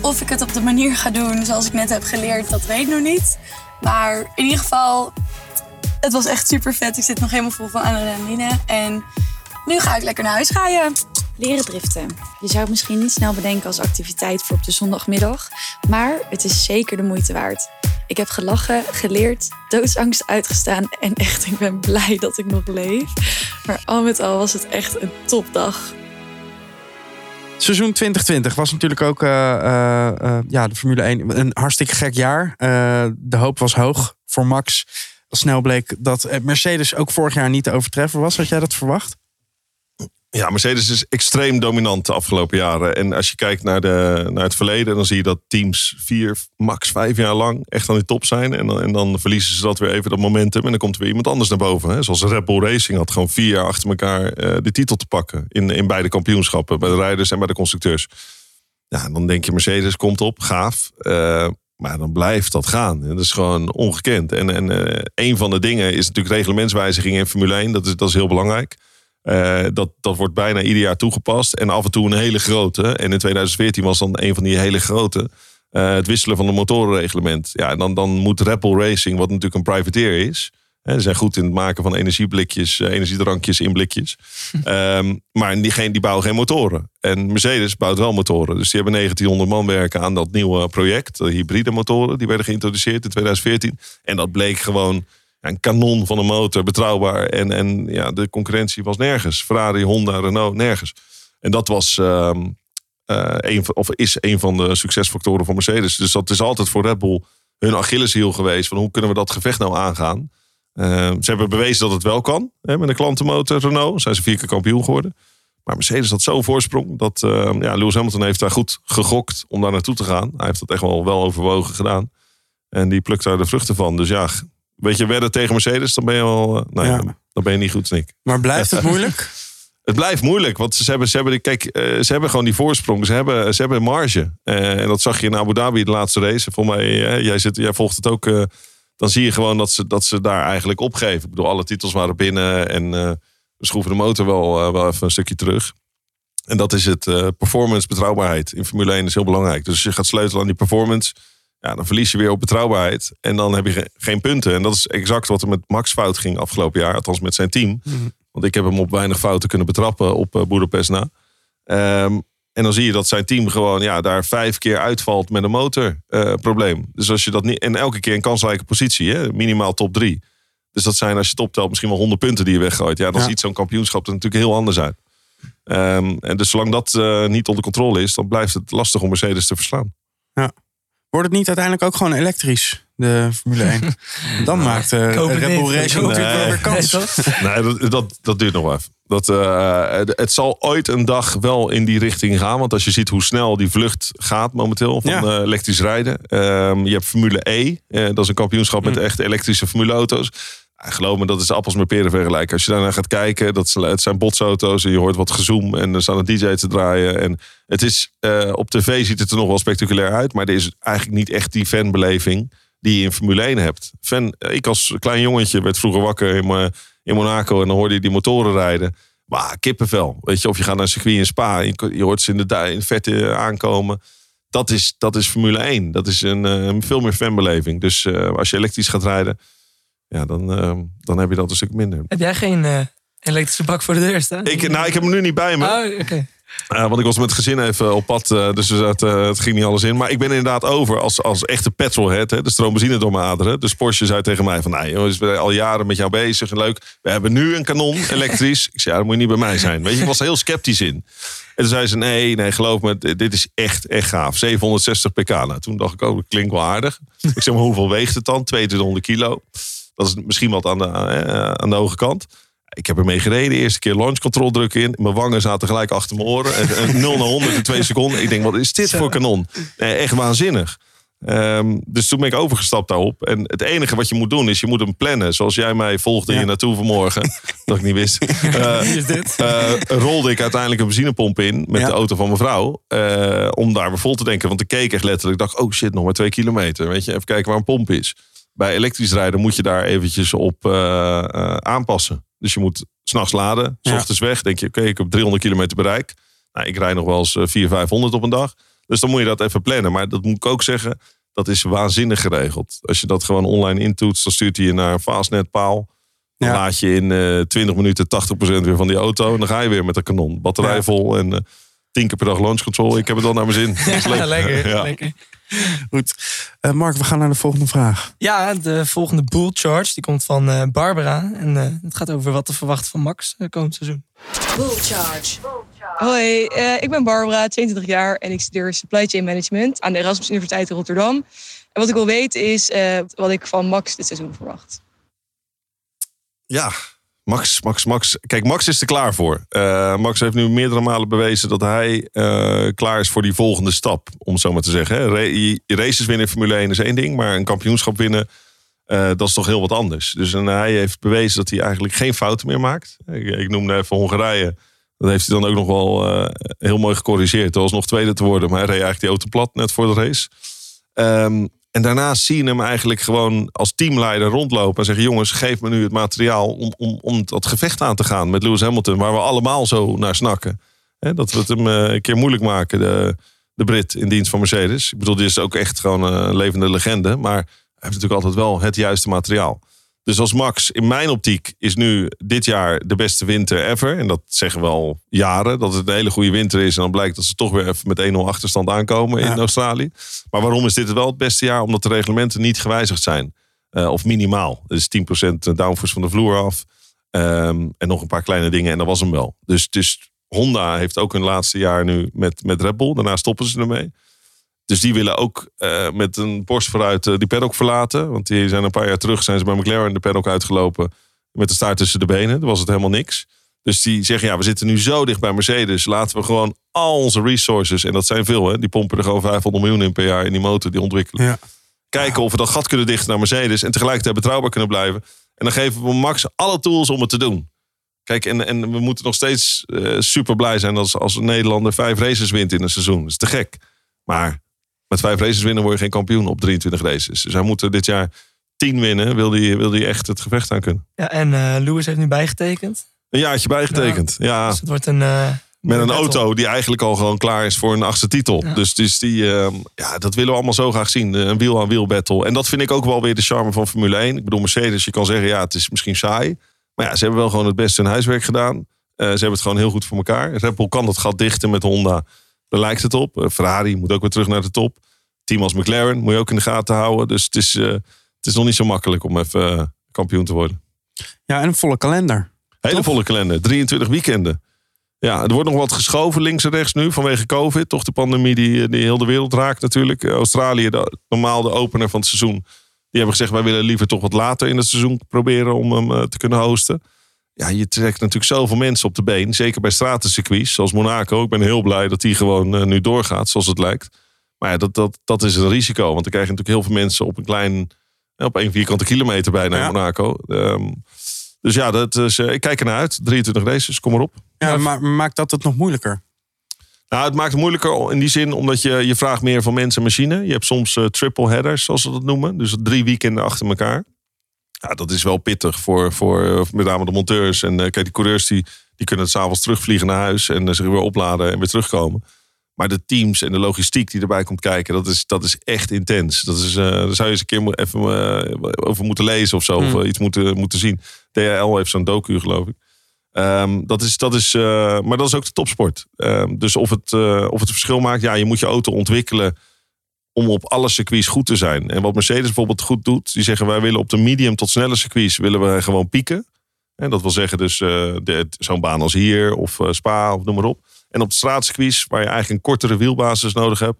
Of ik het op de manier ga doen zoals ik net heb geleerd, dat weet ik nog niet. Maar in ieder geval, het was echt super vet. Ik zit nog helemaal vol van adrenaline. En nu ga ik lekker naar huis rijden. Leren driften. Je zou het misschien niet snel bedenken als activiteit voor op de zondagmiddag. Maar het is zeker de moeite waard. Ik heb gelachen, geleerd, doodsangst uitgestaan. En echt, ik ben blij dat ik nog leef. Maar al met al was het echt een topdag. Seizoen 2020 was natuurlijk ook eh, eh, eh, ja, de Formule 1 een hartstikke gek jaar. De hoop was hoog voor Max. Snel bleek dat Mercedes ook vorig jaar niet te overtreffen was. Had jij dat verwacht? Ja, Mercedes is extreem dominant de afgelopen jaren. En als je kijkt naar, de, naar het verleden, dan zie je dat teams vier, max vijf jaar lang echt aan de top zijn. En dan, en dan verliezen ze dat weer even, dat momentum. En dan komt er weer iemand anders naar boven. Hè. Zoals Red Bull Racing had gewoon vier jaar achter elkaar eh, de titel te pakken. In, in beide kampioenschappen, bij de rijders en bij de constructeurs. Ja, dan denk je Mercedes komt op, gaaf. Eh, maar dan blijft dat gaan. Dat is gewoon ongekend. En, en eh, een van de dingen is natuurlijk reglementswijzigingen in Formule 1. Dat is, dat is heel belangrijk. Eh, dat, dat wordt bijna ieder jaar toegepast. En af en toe een hele grote. En in 2014 was dan een van die hele grote. eh, het wisselen van het motorenreglement. Ja, en dan, dan moet Bull Racing, wat natuurlijk een privateer is. Hè, ze zijn goed in het maken van energieblikjes, eh, energiedrankjes in blikjes. Ehm, maar die, geen, die bouwen geen motoren. En Mercedes bouwt wel motoren. Dus die hebben 1900 man werken aan dat nieuwe project. De hybride motoren. Die werden geïntroduceerd in 2014. En dat bleek gewoon een kanon van een motor. Betrouwbaar. En, en ja, de concurrentie was nergens. Ferrari, Honda, Renault, nergens. En dat was... ehm, eh, een, van- of is een van de succesfactoren voor Mercedes. Dus dat is altijd voor Red Bull hun Achilleshiel geweest. Van hoe kunnen we dat gevecht nou aangaan? Eh, ze hebben bewezen dat het wel kan. Hè, met een klantenmotor Renault zijn ze vier keer kampioen geworden. Maar Mercedes had zo'n voorsprong. Dat eh, ja, Lewis Hamilton heeft daar goed gegokt om daar naartoe te gaan. Hij heeft dat echt wel, wel overwogen gedaan. En die plukt daar de vruchten van. Dus ja, weet je, wedden tegen Mercedes, dan ben je wel... eh, nou ja, Ja. dan ben je niet goed, Nick. Maar blijft het moeilijk? Het blijft moeilijk, want ze hebben, ze hebben, kijk, eh, ze hebben gewoon die voorsprong. Ze hebben, ze hebben marge. Eh, en dat zag je in Abu Dhabi de laatste race. Voor mij, jij, zit, jij volgt het ook. dan zie je gewoon dat ze, dat ze daar eigenlijk opgeven. Ik bedoel, alle titels waren binnen. En we schroeven de motor wel, wel even een stukje terug. En dat is het performance betrouwbaarheid. In Formule 1 is heel belangrijk. Dus je gaat sleutelen aan die performance. Ja, dan verlies je weer op betrouwbaarheid. En dan heb je ge- geen punten. En dat is exact wat er met Max fout ging afgelopen jaar. Althans met zijn team. Want ik heb hem op weinig fouten kunnen betrappen op eh, Budapest na. Ehm, en dan zie je dat zijn team gewoon ja, daar vijf keer uitvalt met een motorprobleem. dus als je dat niet. En elke keer een kansrijke positie, hè, minimaal top drie. Dus dat zijn als je het optelt misschien wel 100 punten die je weggooit. Ja, dan Ja. ziet zo'n kampioenschap er natuurlijk heel anders uit. Ehm, en dus zolang dat eh, niet onder controle is, dan blijft het lastig om Mercedes te verslaan. Wordt het niet uiteindelijk ook gewoon elektrisch, de Formule 1? Dan maakt eh, het Red Bull Racing hoop natuurlijk wel weer kans. Nee, dat, dat, dat duurt nog wel even. Dat, eh, het, het zal ooit een dag wel in die richting gaan. Want als je ziet hoe snel die vlucht gaat momenteel van Ja. eh, elektrisch rijden. Ehm, je hebt Formule E. eh, dat is een kampioenschap met echt elektrische formuleauto's. Ja, geloof me, dat is appels met peren vergelijken. Als je daarnaar gaat kijken, dat, zijn- het zijn botsauto's. En je hoort wat gezoem en er staat een DJ te draaien. En het is, eh, op tv ziet het er nog wel spectaculair uit. Maar er is eigenlijk niet echt die fanbeleving die je in Formule 1 hebt. Fan, ik als klein jongetje werd vroeger wakker in, in Monaco en dan hoorde je die motoren rijden. Maar kippenvel, weet je, of je gaat naar een circuit in Spa, je, hoort ze in de, in de verte aankomen. Dat is, dat is Formule 1. Dat is een eh, veel meer fanbeleving. Dus eh, als je elektrisch gaat rijden, ja, dan, eh, dan heb je dat een stuk minder. Heb jij geen eh, elektrische bak voor de deur staan? Ik, nou, ik heb hem nu niet bij me. Oh, oké. Uh, want ik was met het gezin even op pad, dus het, het ging niet alles in. Maar ik ben inderdaad over als, als echte petrolhead. Hè, de stroombenzine door mijn aderen. Dus Porsche zei tegen mij van, nou jongens, we zijn al jaren met jou bezig en leuk. We hebben nu een kanon, elektrisch. ik zei, ja, dat moet je niet bij mij zijn. Weet je, ik was er heel sceptisch in. En toen zei ze, nee, nee, geloof me, dit is echt, echt gaaf. 760 pk. Nou, toen dacht ik, oh, dat klinkt wel aardig. ik zeg, maar hoeveel weegt het dan? 2200 kilo. Dat is misschien wat aan de, uh, aan de hoge kant. Ik heb ermee gereden. De eerste keer launch control drukken in. Mijn wangen zaten gelijk achter mijn oren. En, en 0 naar 100 in twee seconden. Ik denk, wat is dit voor kanon? Echt waanzinnig. Um, dus toen ben ik overgestapt daarop. En het enige wat je moet doen is, je moet hem plannen. Zoals jij mij volgde ja. hier naartoe vanmorgen. dat ik niet wist. Uh, is dit? Uh, rolde ik uiteindelijk een benzinepomp in met ja. de auto van mijn vrouw. Uh, om daar weer vol te denken. Want ik keek echt letterlijk. Ik dacht, oh shit, nog maar twee kilometer. Weet je, even kijken waar een pomp is. Bij elektrisch rijden moet je daar eventjes op uh, aanpassen. Dus je moet s'nachts laden, s ochtends weg. Denk je, oké, okay, ik heb 300 kilometer bereik. Nou, ik rijd nog wel eens 400, 500 op een dag. Dus dan moet je dat even plannen. Maar dat moet ik ook zeggen, dat is waanzinnig geregeld. Als je dat gewoon online intoetst, dan stuurt hij je naar een fastnetpaal. Dan ja. laat je in uh, 20 minuten 80% weer van die auto. En dan ga je weer met de kanon. Batterij ja. vol en uh, tien keer per dag launch control. Ik heb het al naar mijn zin. Lekker, ja. lekker. Goed. Uh, Mark, we gaan naar de volgende vraag. Ja, de volgende Bull Charge die komt van uh, Barbara. En uh, het gaat over wat te verwachten van Max komend seizoen. Bull Charge. Hoi, eh, ik ben Barbara, 22 jaar en ik studeer Supply Chain Management aan de Erasmus Universiteit in Rotterdam. En wat ik wil weten is eh, wat ik van Max dit seizoen verwacht. Ja, Max, Max, Max. Kijk, Max is er klaar voor. Eh, Max heeft nu meerdere malen bewezen dat hij eh, klaar is voor die volgende stap. Om zo maar te zeggen. Hè. Races winnen in Formule 1 is één ding. Maar een kampioenschap winnen, eh, dat is toch heel wat anders. Dus en hij heeft bewezen dat hij eigenlijk geen fouten meer maakt. Ik, noemde even Hongarije. Dat heeft hij dan ook nog wel heel mooi gecorrigeerd. Er was nog tweede te worden. Maar hij reed eigenlijk die auto plat net voor de race. Ehm, en daarna zie je hem eigenlijk gewoon als teamleider rondlopen. En zeggen: Jongens, geef me nu het materiaal om, om, om dat gevecht aan te gaan met Lewis Hamilton. Waar we allemaal zo naar snakken. Dat we het hem eh, een keer moeilijk maken, de, de Brit in dienst van Mercedes. Ik bedoel, die is ook echt gewoon een levende legende. Maar hij heeft natuurlijk altijd wel het juiste materiaal. Dus als Max, in mijn optiek, is nu dit jaar de beste winter ever. En dat zeggen we al jaren, dat het een hele goede winter is. En dan blijkt dat ze toch weer even met 1-0 achterstand aankomen in Ja. Australië. Maar waarom is dit wel het beste jaar? Omdat de reglementen niet gewijzigd zijn. Eh, of minimaal. Dus 10% downforce van de vloer af. Ehm, en nog een paar kleine dingen en dat was hem wel. Dus, dus Honda heeft ook hun laatste jaar nu met, met Red Bull. Daarna stoppen ze ermee. Dus die willen ook eh, met een borst vooruit eh, die paddock verlaten. Want die zijn een paar jaar terug zijn ze bij McLaren de paddock uitgelopen. Met de staart tussen de benen. Dan was het helemaal niks. Dus die zeggen, ja, we zitten nu zo dicht bij Mercedes. Laten we gewoon al onze resources, en dat zijn veel, hè, die pompen er gewoon 500 miljoen in per jaar in die motor die ontwikkelen. Ja. Kijken of we dat gat kunnen dichten naar Mercedes en tegelijkertijd betrouwbaar kunnen blijven. En dan geven we Max alle tools om het te doen. Kijk, en, en we moeten nog steeds eh, super blij zijn als, als een Nederlander vijf races wint in een seizoen. Dat is te gek. Maar met vijf races winnen word je geen kampioen op 23 races. Dus hij moet er dit jaar 10 winnen, wil hij wil die echt het gevecht aan kunnen. Ja, en eh, Lewis heeft nu bijgetekend. Een jaartje bijgetekend. Ja, Dus het wordt een... eh, met een battle. auto die eigenlijk al gewoon klaar is voor een achtste titel. Ja. Dus, dus die, ehm, ja, dat willen we allemaal zo graag zien. Een wiel-aan-wiel battle. En dat vind ik ook wel weer de charme van Formule 1. Ik bedoel, Mercedes, je kan zeggen, ja, het is misschien saai. Maar ja, ze hebben wel gewoon het beste hun huiswerk gedaan. Eh, ze hebben het gewoon heel goed voor elkaar. Red Bull kan dat gat dichten met Honda. Daar lijkt het op. Eh, Ferrari moet ook weer terug naar de top. Team als McLaren moet je ook in de gaten houden. Dus het is, eh, het is nog niet zo makkelijk om even eh, kampioen te worden. Ja, en een volle kalender. Hele volle kalender. 23 weekenden. Ja, er wordt nog wat geschoven links en rechts nu vanwege COVID. Toch de pandemie die, die heel de wereld raakt natuurlijk. Australië, de, normaal de opener van het seizoen. Die hebben gezegd, wij willen liever toch wat later in het seizoen proberen om hem te kunnen hosten. Ja, je trekt natuurlijk zoveel mensen op de been. Zeker bij stratencircuits, zoals Monaco. Ik ben heel blij dat die gewoon eh, nu doorgaat, zoals het lijkt. Maar ja, dat, dat, dat is een risico. Want dan krijg je natuurlijk heel veel mensen op een klein... Op één vierkante kilometer bijna Ja. in Monaco. Ehm, dus ja, dat is, eh, ik kijk ernaar uit. 23 races, kom erop. Ja, maar maakt dat het nog moeilijker? Nou, het maakt het moeilijker in die zin omdat je, je vraagt meer van mensen en machine. Je hebt soms eh, triple headers, zoals ze dat noemen. Dus drie weekenden achter elkaar. Ja, dat is wel pittig voor, voor eh, met name de monteurs. En eh, kijk, die coureurs die, die kunnen het s'avonds terugvliegen naar huis en eh, zich weer opladen en weer terugkomen. Maar de teams en de logistiek die erbij komt kijken, dat is, dat is echt intens. Dat is, eh, daar zou je eens een keer even over moeten lezen of zo. Of Hmm. iets moeten, moeten zien. DHL heeft zo'n docu, geloof ik. Ehm, dat is, dat is, maar dat is ook de topsport. Ehm, dus of het, of het verschil maakt, ja, je moet je auto ontwikkelen om op alle circuits goed te zijn. En wat Mercedes bijvoorbeeld goed doet, die zeggen wij willen op de medium tot snelle circuits willen we gewoon pieken. En dat wil zeggen dus eh, zo'n baan als hier of eh, Spa of noem maar op. En op de straatcircuits, waar je eigenlijk een kortere wielbasis nodig hebt,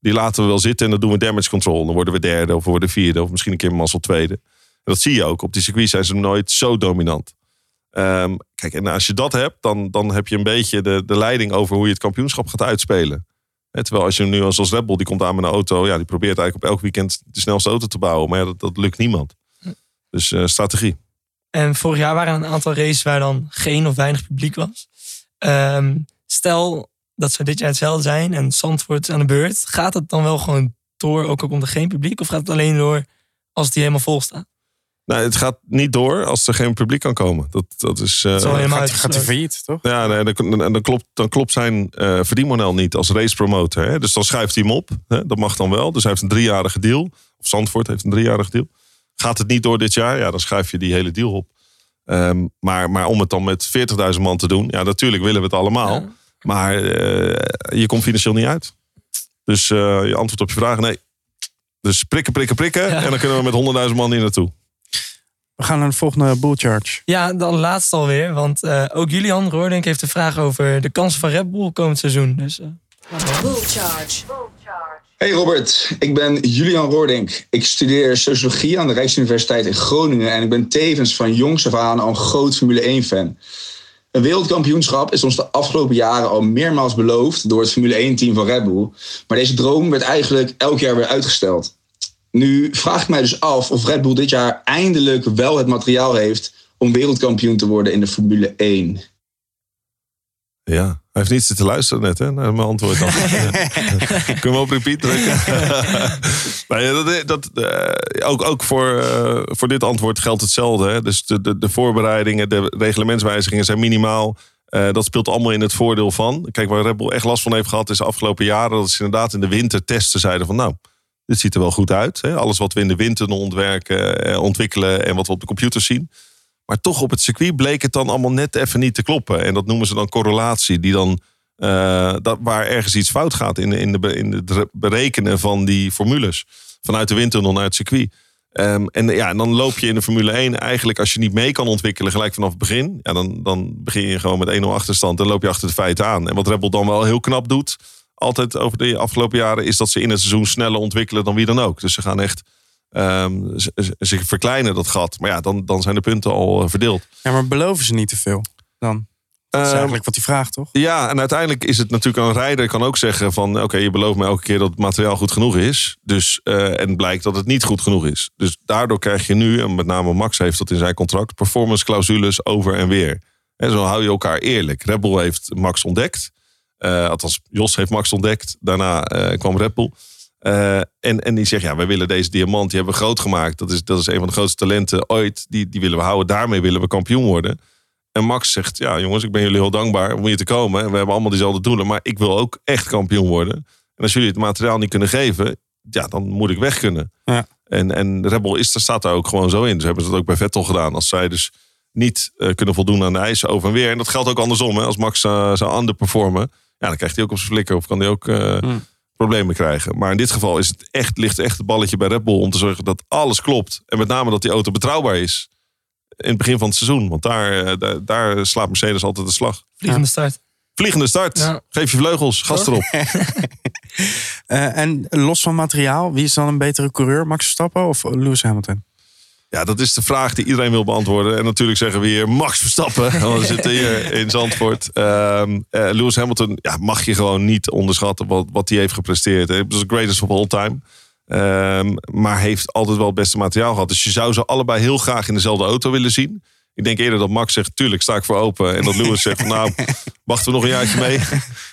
die laten we wel zitten en dan doen we damage control. Dan worden we derde of we worden vierde of misschien een keer mazzel tweede. En dat zie je ook. Op die circuits zijn ze nooit zo dominant. Ehm, kijk, en als je dat hebt, dan, dan heb je een beetje de, de leiding over hoe je het kampioenschap gaat uitspelen. Terwijl als je nu als, als Red Bull, die komt aan met een auto, ja, die probeert eigenlijk op elk weekend de snelste auto te bouwen. Maar ja, dat, lukt niemand. Dus eh, strategie. En vorig jaar waren er een aantal races waar dan geen of weinig publiek was. Ehm, stel dat ze dit jaar hetzelfde zijn en Zandvoort aan de beurt. Gaat het dan wel gewoon door, ook al komt er geen publiek? Of gaat het alleen door als die helemaal vol staat? Nou, het gaat niet door als er geen publiek kan komen. Dat, dat is. eh, Dat is wel helemaal Gaat, gaat hij failliet, toch? Ja, nee, dan, dan, klopt, dan klopt zijn eh verdienmodel niet als race promoter. Hè? Dus dan schuift hij hem op. Hè? Dat mag dan wel. Dus hij heeft een driejarige deal. Of Zandvoort heeft een driejarige deal. Gaat het niet door dit jaar? Ja, dan schuif je die hele deal op. Ehm, maar, maar om het dan met 40.000 man te doen. Ja, natuurlijk willen we het allemaal. Ja. Maar eh, je komt financieel niet uit. Dus eh, je antwoord op je vraag, nee. Dus prikken, prikken, prikken. En dan kunnen we met 100.000 man hier naartoe. We gaan naar de volgende Bull Charge. Ja, dan laatst alweer. Want eh, ook Julian Roordink heeft een vraag over de kansen van Red Bull komend seizoen. Dus, eh, Bull Charge. Hey Robert, ik ben Julian Roordink. Ik studeer sociologie aan de Rijksuniversiteit in Groningen en ik ben tevens van jongs af aan al een groot Formule 1-fan. Een wereldkampioenschap is ons de afgelopen jaren al meermaals beloofd door het Formule 1-team van Red Bull. Maar deze droom werd eigenlijk elk jaar weer uitgesteld. Nu vraag ik mij dus af of Red Bull dit jaar eindelijk wel het materiaal heeft om wereldkampioen te worden in de Formule 1. Ja, hij heeft niet zitten luisteren net, hè, naar mijn antwoord. Dan. Kunnen we op repeat drukken? dat, dat, eh, ook ook voor, eh, voor dit antwoord geldt hetzelfde. Hè. Dus de, de, de voorbereidingen, de reglementswijzigingen zijn minimaal. Eh, dat speelt allemaal in het voordeel van. Kijk, waar Red Bull echt last van heeft gehad is de afgelopen jaren... dat ze inderdaad in de winter testen zeiden van... nou, dit ziet er wel goed uit. Hè. Alles wat we in de winter ontwerken, eh, ontwikkelen... en wat we op de computer zien... Maar toch op het circuit bleek het dan allemaal net even niet te kloppen. En dat noemen ze dan correlatie, die dan, eh, dat, waar ergens iets fout gaat in, in, de, in het berekenen van die formules. Vanuit de windtunnel naar het circuit. Ehm, en ja, en dan loop je in de Formule 1 eigenlijk, als je niet mee kan ontwikkelen gelijk vanaf het begin. Ja, dan, dan begin je gewoon met 1-0 achterstand en loop je achter de feiten aan. En wat Red Bull dan wel heel knap doet, altijd over de afgelopen jaren, is dat ze in het seizoen sneller ontwikkelen dan wie dan ook. Dus ze gaan echt Ehm, ze verkleinen dat gat. Maar ja, dan, dan zijn de punten al eh, verdeeld. Ja, maar beloven ze niet te veel dan? Dat is Ehm, eigenlijk wat hij vraagt, toch? Ja, en uiteindelijk is het natuurlijk een rijder kan ook zeggen van... oké, je belooft me elke keer dat het materiaal goed genoeg is. Dus, eh, en blijkt dat het niet goed genoeg is. Dus daardoor krijg je nu, en met name Max heeft dat in zijn contract... performance clausules over en weer. En zo hou je elkaar eerlijk. Red Bull heeft Max ontdekt. Eh, althans, Jos heeft Max ontdekt. Daarna eh, kwam Red Bull. Eh, en, en die zegt, ja, wij willen deze diamant, die hebben we groot gemaakt. Dat is, dat is een van de grootste talenten ooit. Die, die willen we houden. Daarmee willen we kampioen worden. En Max zegt, ja jongens, ik ben jullie heel dankbaar om hier te komen. En we hebben allemaal diezelfde doelen. Maar ik wil ook echt kampioen worden. En als jullie het materiaal niet kunnen geven, ja, dan moet ik weg kunnen. Ja. En, en Red Bull is, daar staat daar ook gewoon zo in. Ze hebben dat ook bij Vettel gedaan. Als zij dus niet kunnen voldoen aan de eisen over en weer. En dat geldt ook andersom. Hè. Als Max eh, zou underperformen, ja, dan krijgt hij ook op zijn flikker. Of kan hij ook eh, Hmm. problemen krijgen. Maar in dit geval is het echt, ligt echt het balletje bij Red Bull om te zorgen dat alles klopt. En met name dat die auto betrouwbaar is. In het begin van het seizoen. Want daar, eh, daar, daar slaat Mercedes altijd de slag. vliegende start. Vliegende start. Ja. Geef je vleugels. Gas erop. Eh, en los van materiaal, wie is dan een betere coureur? Max Verstappen of Lewis Hamilton? Ja, dat is de vraag die iedereen wil beantwoorden. En natuurlijk zeggen we hier Max Verstappen. Want we zitten hier in Zandvoort. Ehm eh, Lewis Hamilton ja, mag je gewoon niet onderschatten wat, wat hij heeft gepresteerd. Hij is de greatest of all time. Ehm, maar heeft altijd wel het beste materiaal gehad. Dus je zou ze allebei heel graag in dezelfde auto willen zien. Ik denk eerder dat Max zegt, tuurlijk sta ik voor open. En dat Lewis zegt, van, nou, wachten we nog een jaartje mee.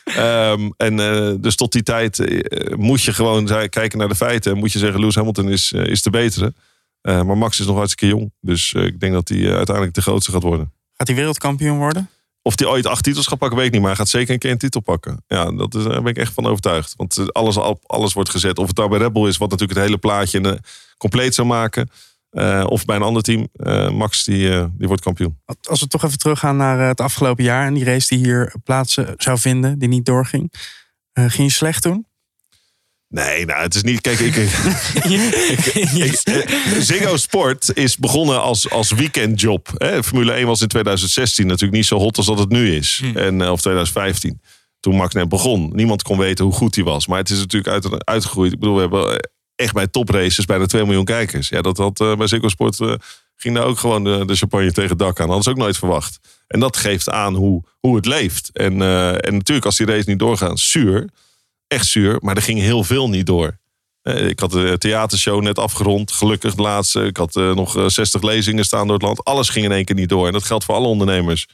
Ehm, en eh, dus tot die tijd eh, moet je gewoon kijken naar de feiten. En moet je zeggen, Lewis Hamilton is, is de betere. Eh, maar Max is nog hartstikke jong. Dus eh, ik denk dat hij eh, uiteindelijk de grootste gaat worden. Gaat hij wereldkampioen worden? Of hij ooit acht titels gaat pakken, weet ik niet. Maar hij gaat zeker een keer een titel pakken. Ja, dat is, daar ben ik echt van overtuigd. Want alles, al- alles wordt gezet. Of het nou bij Red Bull is, wat natuurlijk het hele plaatje compleet zou maken. of bij een ander team. Max, die, die wordt kampioen. Als we toch even teruggaan naar het afgelopen jaar en die race die hier plaats zou vinden, die niet doorging. Ging je slecht toen? Nee, nou, het is niet. Kijk, ik. ik, Ziggo Sport is begonnen als, als weekendjob. Hè. Formule 1 was in 2016 natuurlijk niet zo hot als dat het nu is. En, eh, of 2015. Toen Max net begon. Niemand kon weten hoe goed hij was. Maar het is natuurlijk uit, uitgegroeid. Ik bedoel, we hebben eh, echt bij topraces bijna 2 miljoen kijkers. Ja, dat had eh, bij Ziggo Sport. ging daar ook gewoon de, de champagne tegen het dak aan. Hadden ze ook nooit verwacht. En dat geeft aan hoe, hoe het leeft. En, en natuurlijk, als die race niet doorgaat, zuur echt zuur, maar er ging heel veel niet door. Eh, Ik had de theatershow net afgerond, gelukkig de laatste. Ik had eh, nog eh, 60 lezingen staan door het land. Alles ging in één keer niet door. En dat geldt voor alle ondernemers.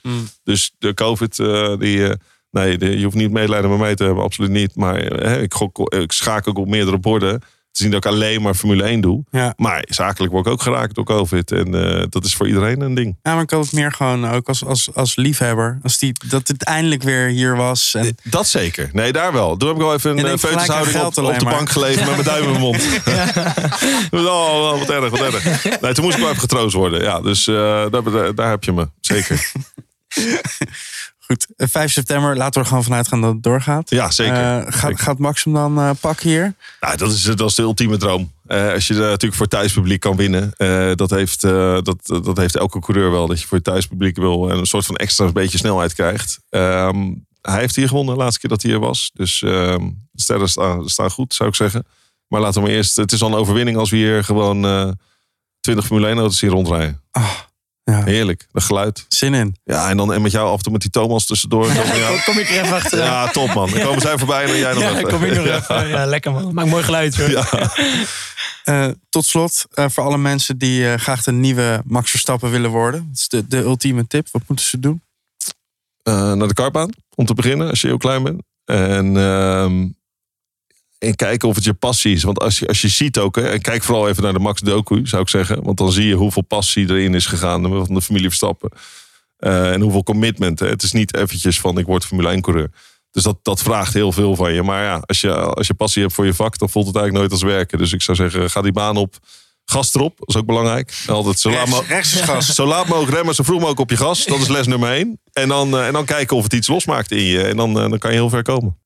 Dus de COVID, eh, die, eh, nee, de- je hoeft niet medelijden met mij te hebben, absoluut niet. Maar eh, ik, gok, ik schakel ook op meerdere borden. Het is niet dat ik alleen maar Formule 1 doe. Ja. Maar zakelijk word ik ook geraakt door COVID. En eh, dat is voor iedereen een ding. Ja, maar ik had het meer gewoon ook als, als, als liefhebber. Als die, dat het eindelijk weer hier was. En, Dat zeker. Nee, daar wel. Toen heb ik wel even een aan feutushouding op, op de maar. bank gelegen met mijn duim in mijn mond. oh, wat erg, wat erg. Nee, toen moest ik wel even getroost worden. Ja, dus eh, daar, daar heb je me. Zeker. Goed, eh, 5 september, laten we er gewoon vanuit gaan dat het doorgaat. Ja, zeker. Eh, gaat, gaat Max hem dan eh, pakken hier? Nou, dat, is, dat is de ultieme droom. Eh, als je er natuurlijk voor thuispubliek kan winnen. eh, dat, heeft, eh, dat, dat heeft elke coureur wel. Dat je voor thuispubliek wil en een soort van extra beetje snelheid krijgt. Ehm, hij heeft hier gewonnen de laatste keer dat hij er was. Dus ehm, de sterren staan, staan goed, zou ik zeggen. Maar laten we maar eerst... Het is al een overwinning als we hier gewoon eh 20 Formule 1 auto's hier rondrijden. Ja. Heerlijk, dat geluid. Zin in. Ja, en dan en met jou af en toe met die Thomas tussendoor. Dan, ja. Kom ik er even achter. ja, top man. Dan komen zij voorbij en dan jij nog Ja, even. kom ik nog even. Ja, lekker man. Maakt mooi geluid hoor. Ja. Eh, tot slot, eh, voor alle mensen die eh, graag de nieuwe Max Verstappen willen worden. Dat is de, de ultieme tip. Wat moeten ze doen? eh, naar de kartbaan om te beginnen, als je heel klein bent. En, ehm, en kijken of het je passie is. Want als je, als je ziet ook, hè, en kijk vooral even naar de Max Doku, zou ik zeggen. Want dan zie je hoeveel passie erin is gegaan van de familie Verstappen. Eh, en hoeveel commitment. Hè. Het is niet eventjes van ik word Formule 1 coureur. Dus dat, dat vraagt heel veel van je. Maar ja, als je, als je passie hebt voor je vak, dan voelt het eigenlijk nooit als werken. Dus ik zou zeggen, ga die baan op. Gas erop, dat is ook belangrijk. Altijd zo laat, mo- rechts is gas. zo laat mogelijk remmen, zo vroeg mogelijk op je gas. Dat is les nummer één. En dan, eh, en dan kijken of het iets losmaakt in je. En dan, eh, dan kan je heel ver komen.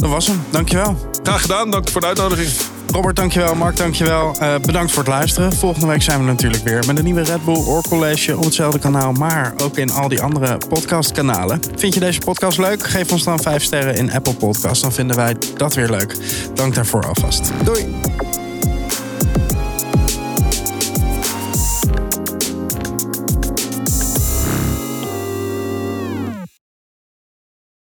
Dat was hem. Dankjewel. Graag gedaan, dank voor de uitnodiging. Robert, dankjewel. Mark, dankjewel. Eh bedankt voor het luisteren. Volgende week zijn we natuurlijk weer met een nieuwe Red Bull Oorcollege op hetzelfde kanaal, maar ook in al die andere podcastkanalen. Vind je deze podcast leuk? Geef ons dan 5 sterren in Apple Podcasts. Dan vinden wij dat weer leuk. Dank daarvoor alvast. Doei.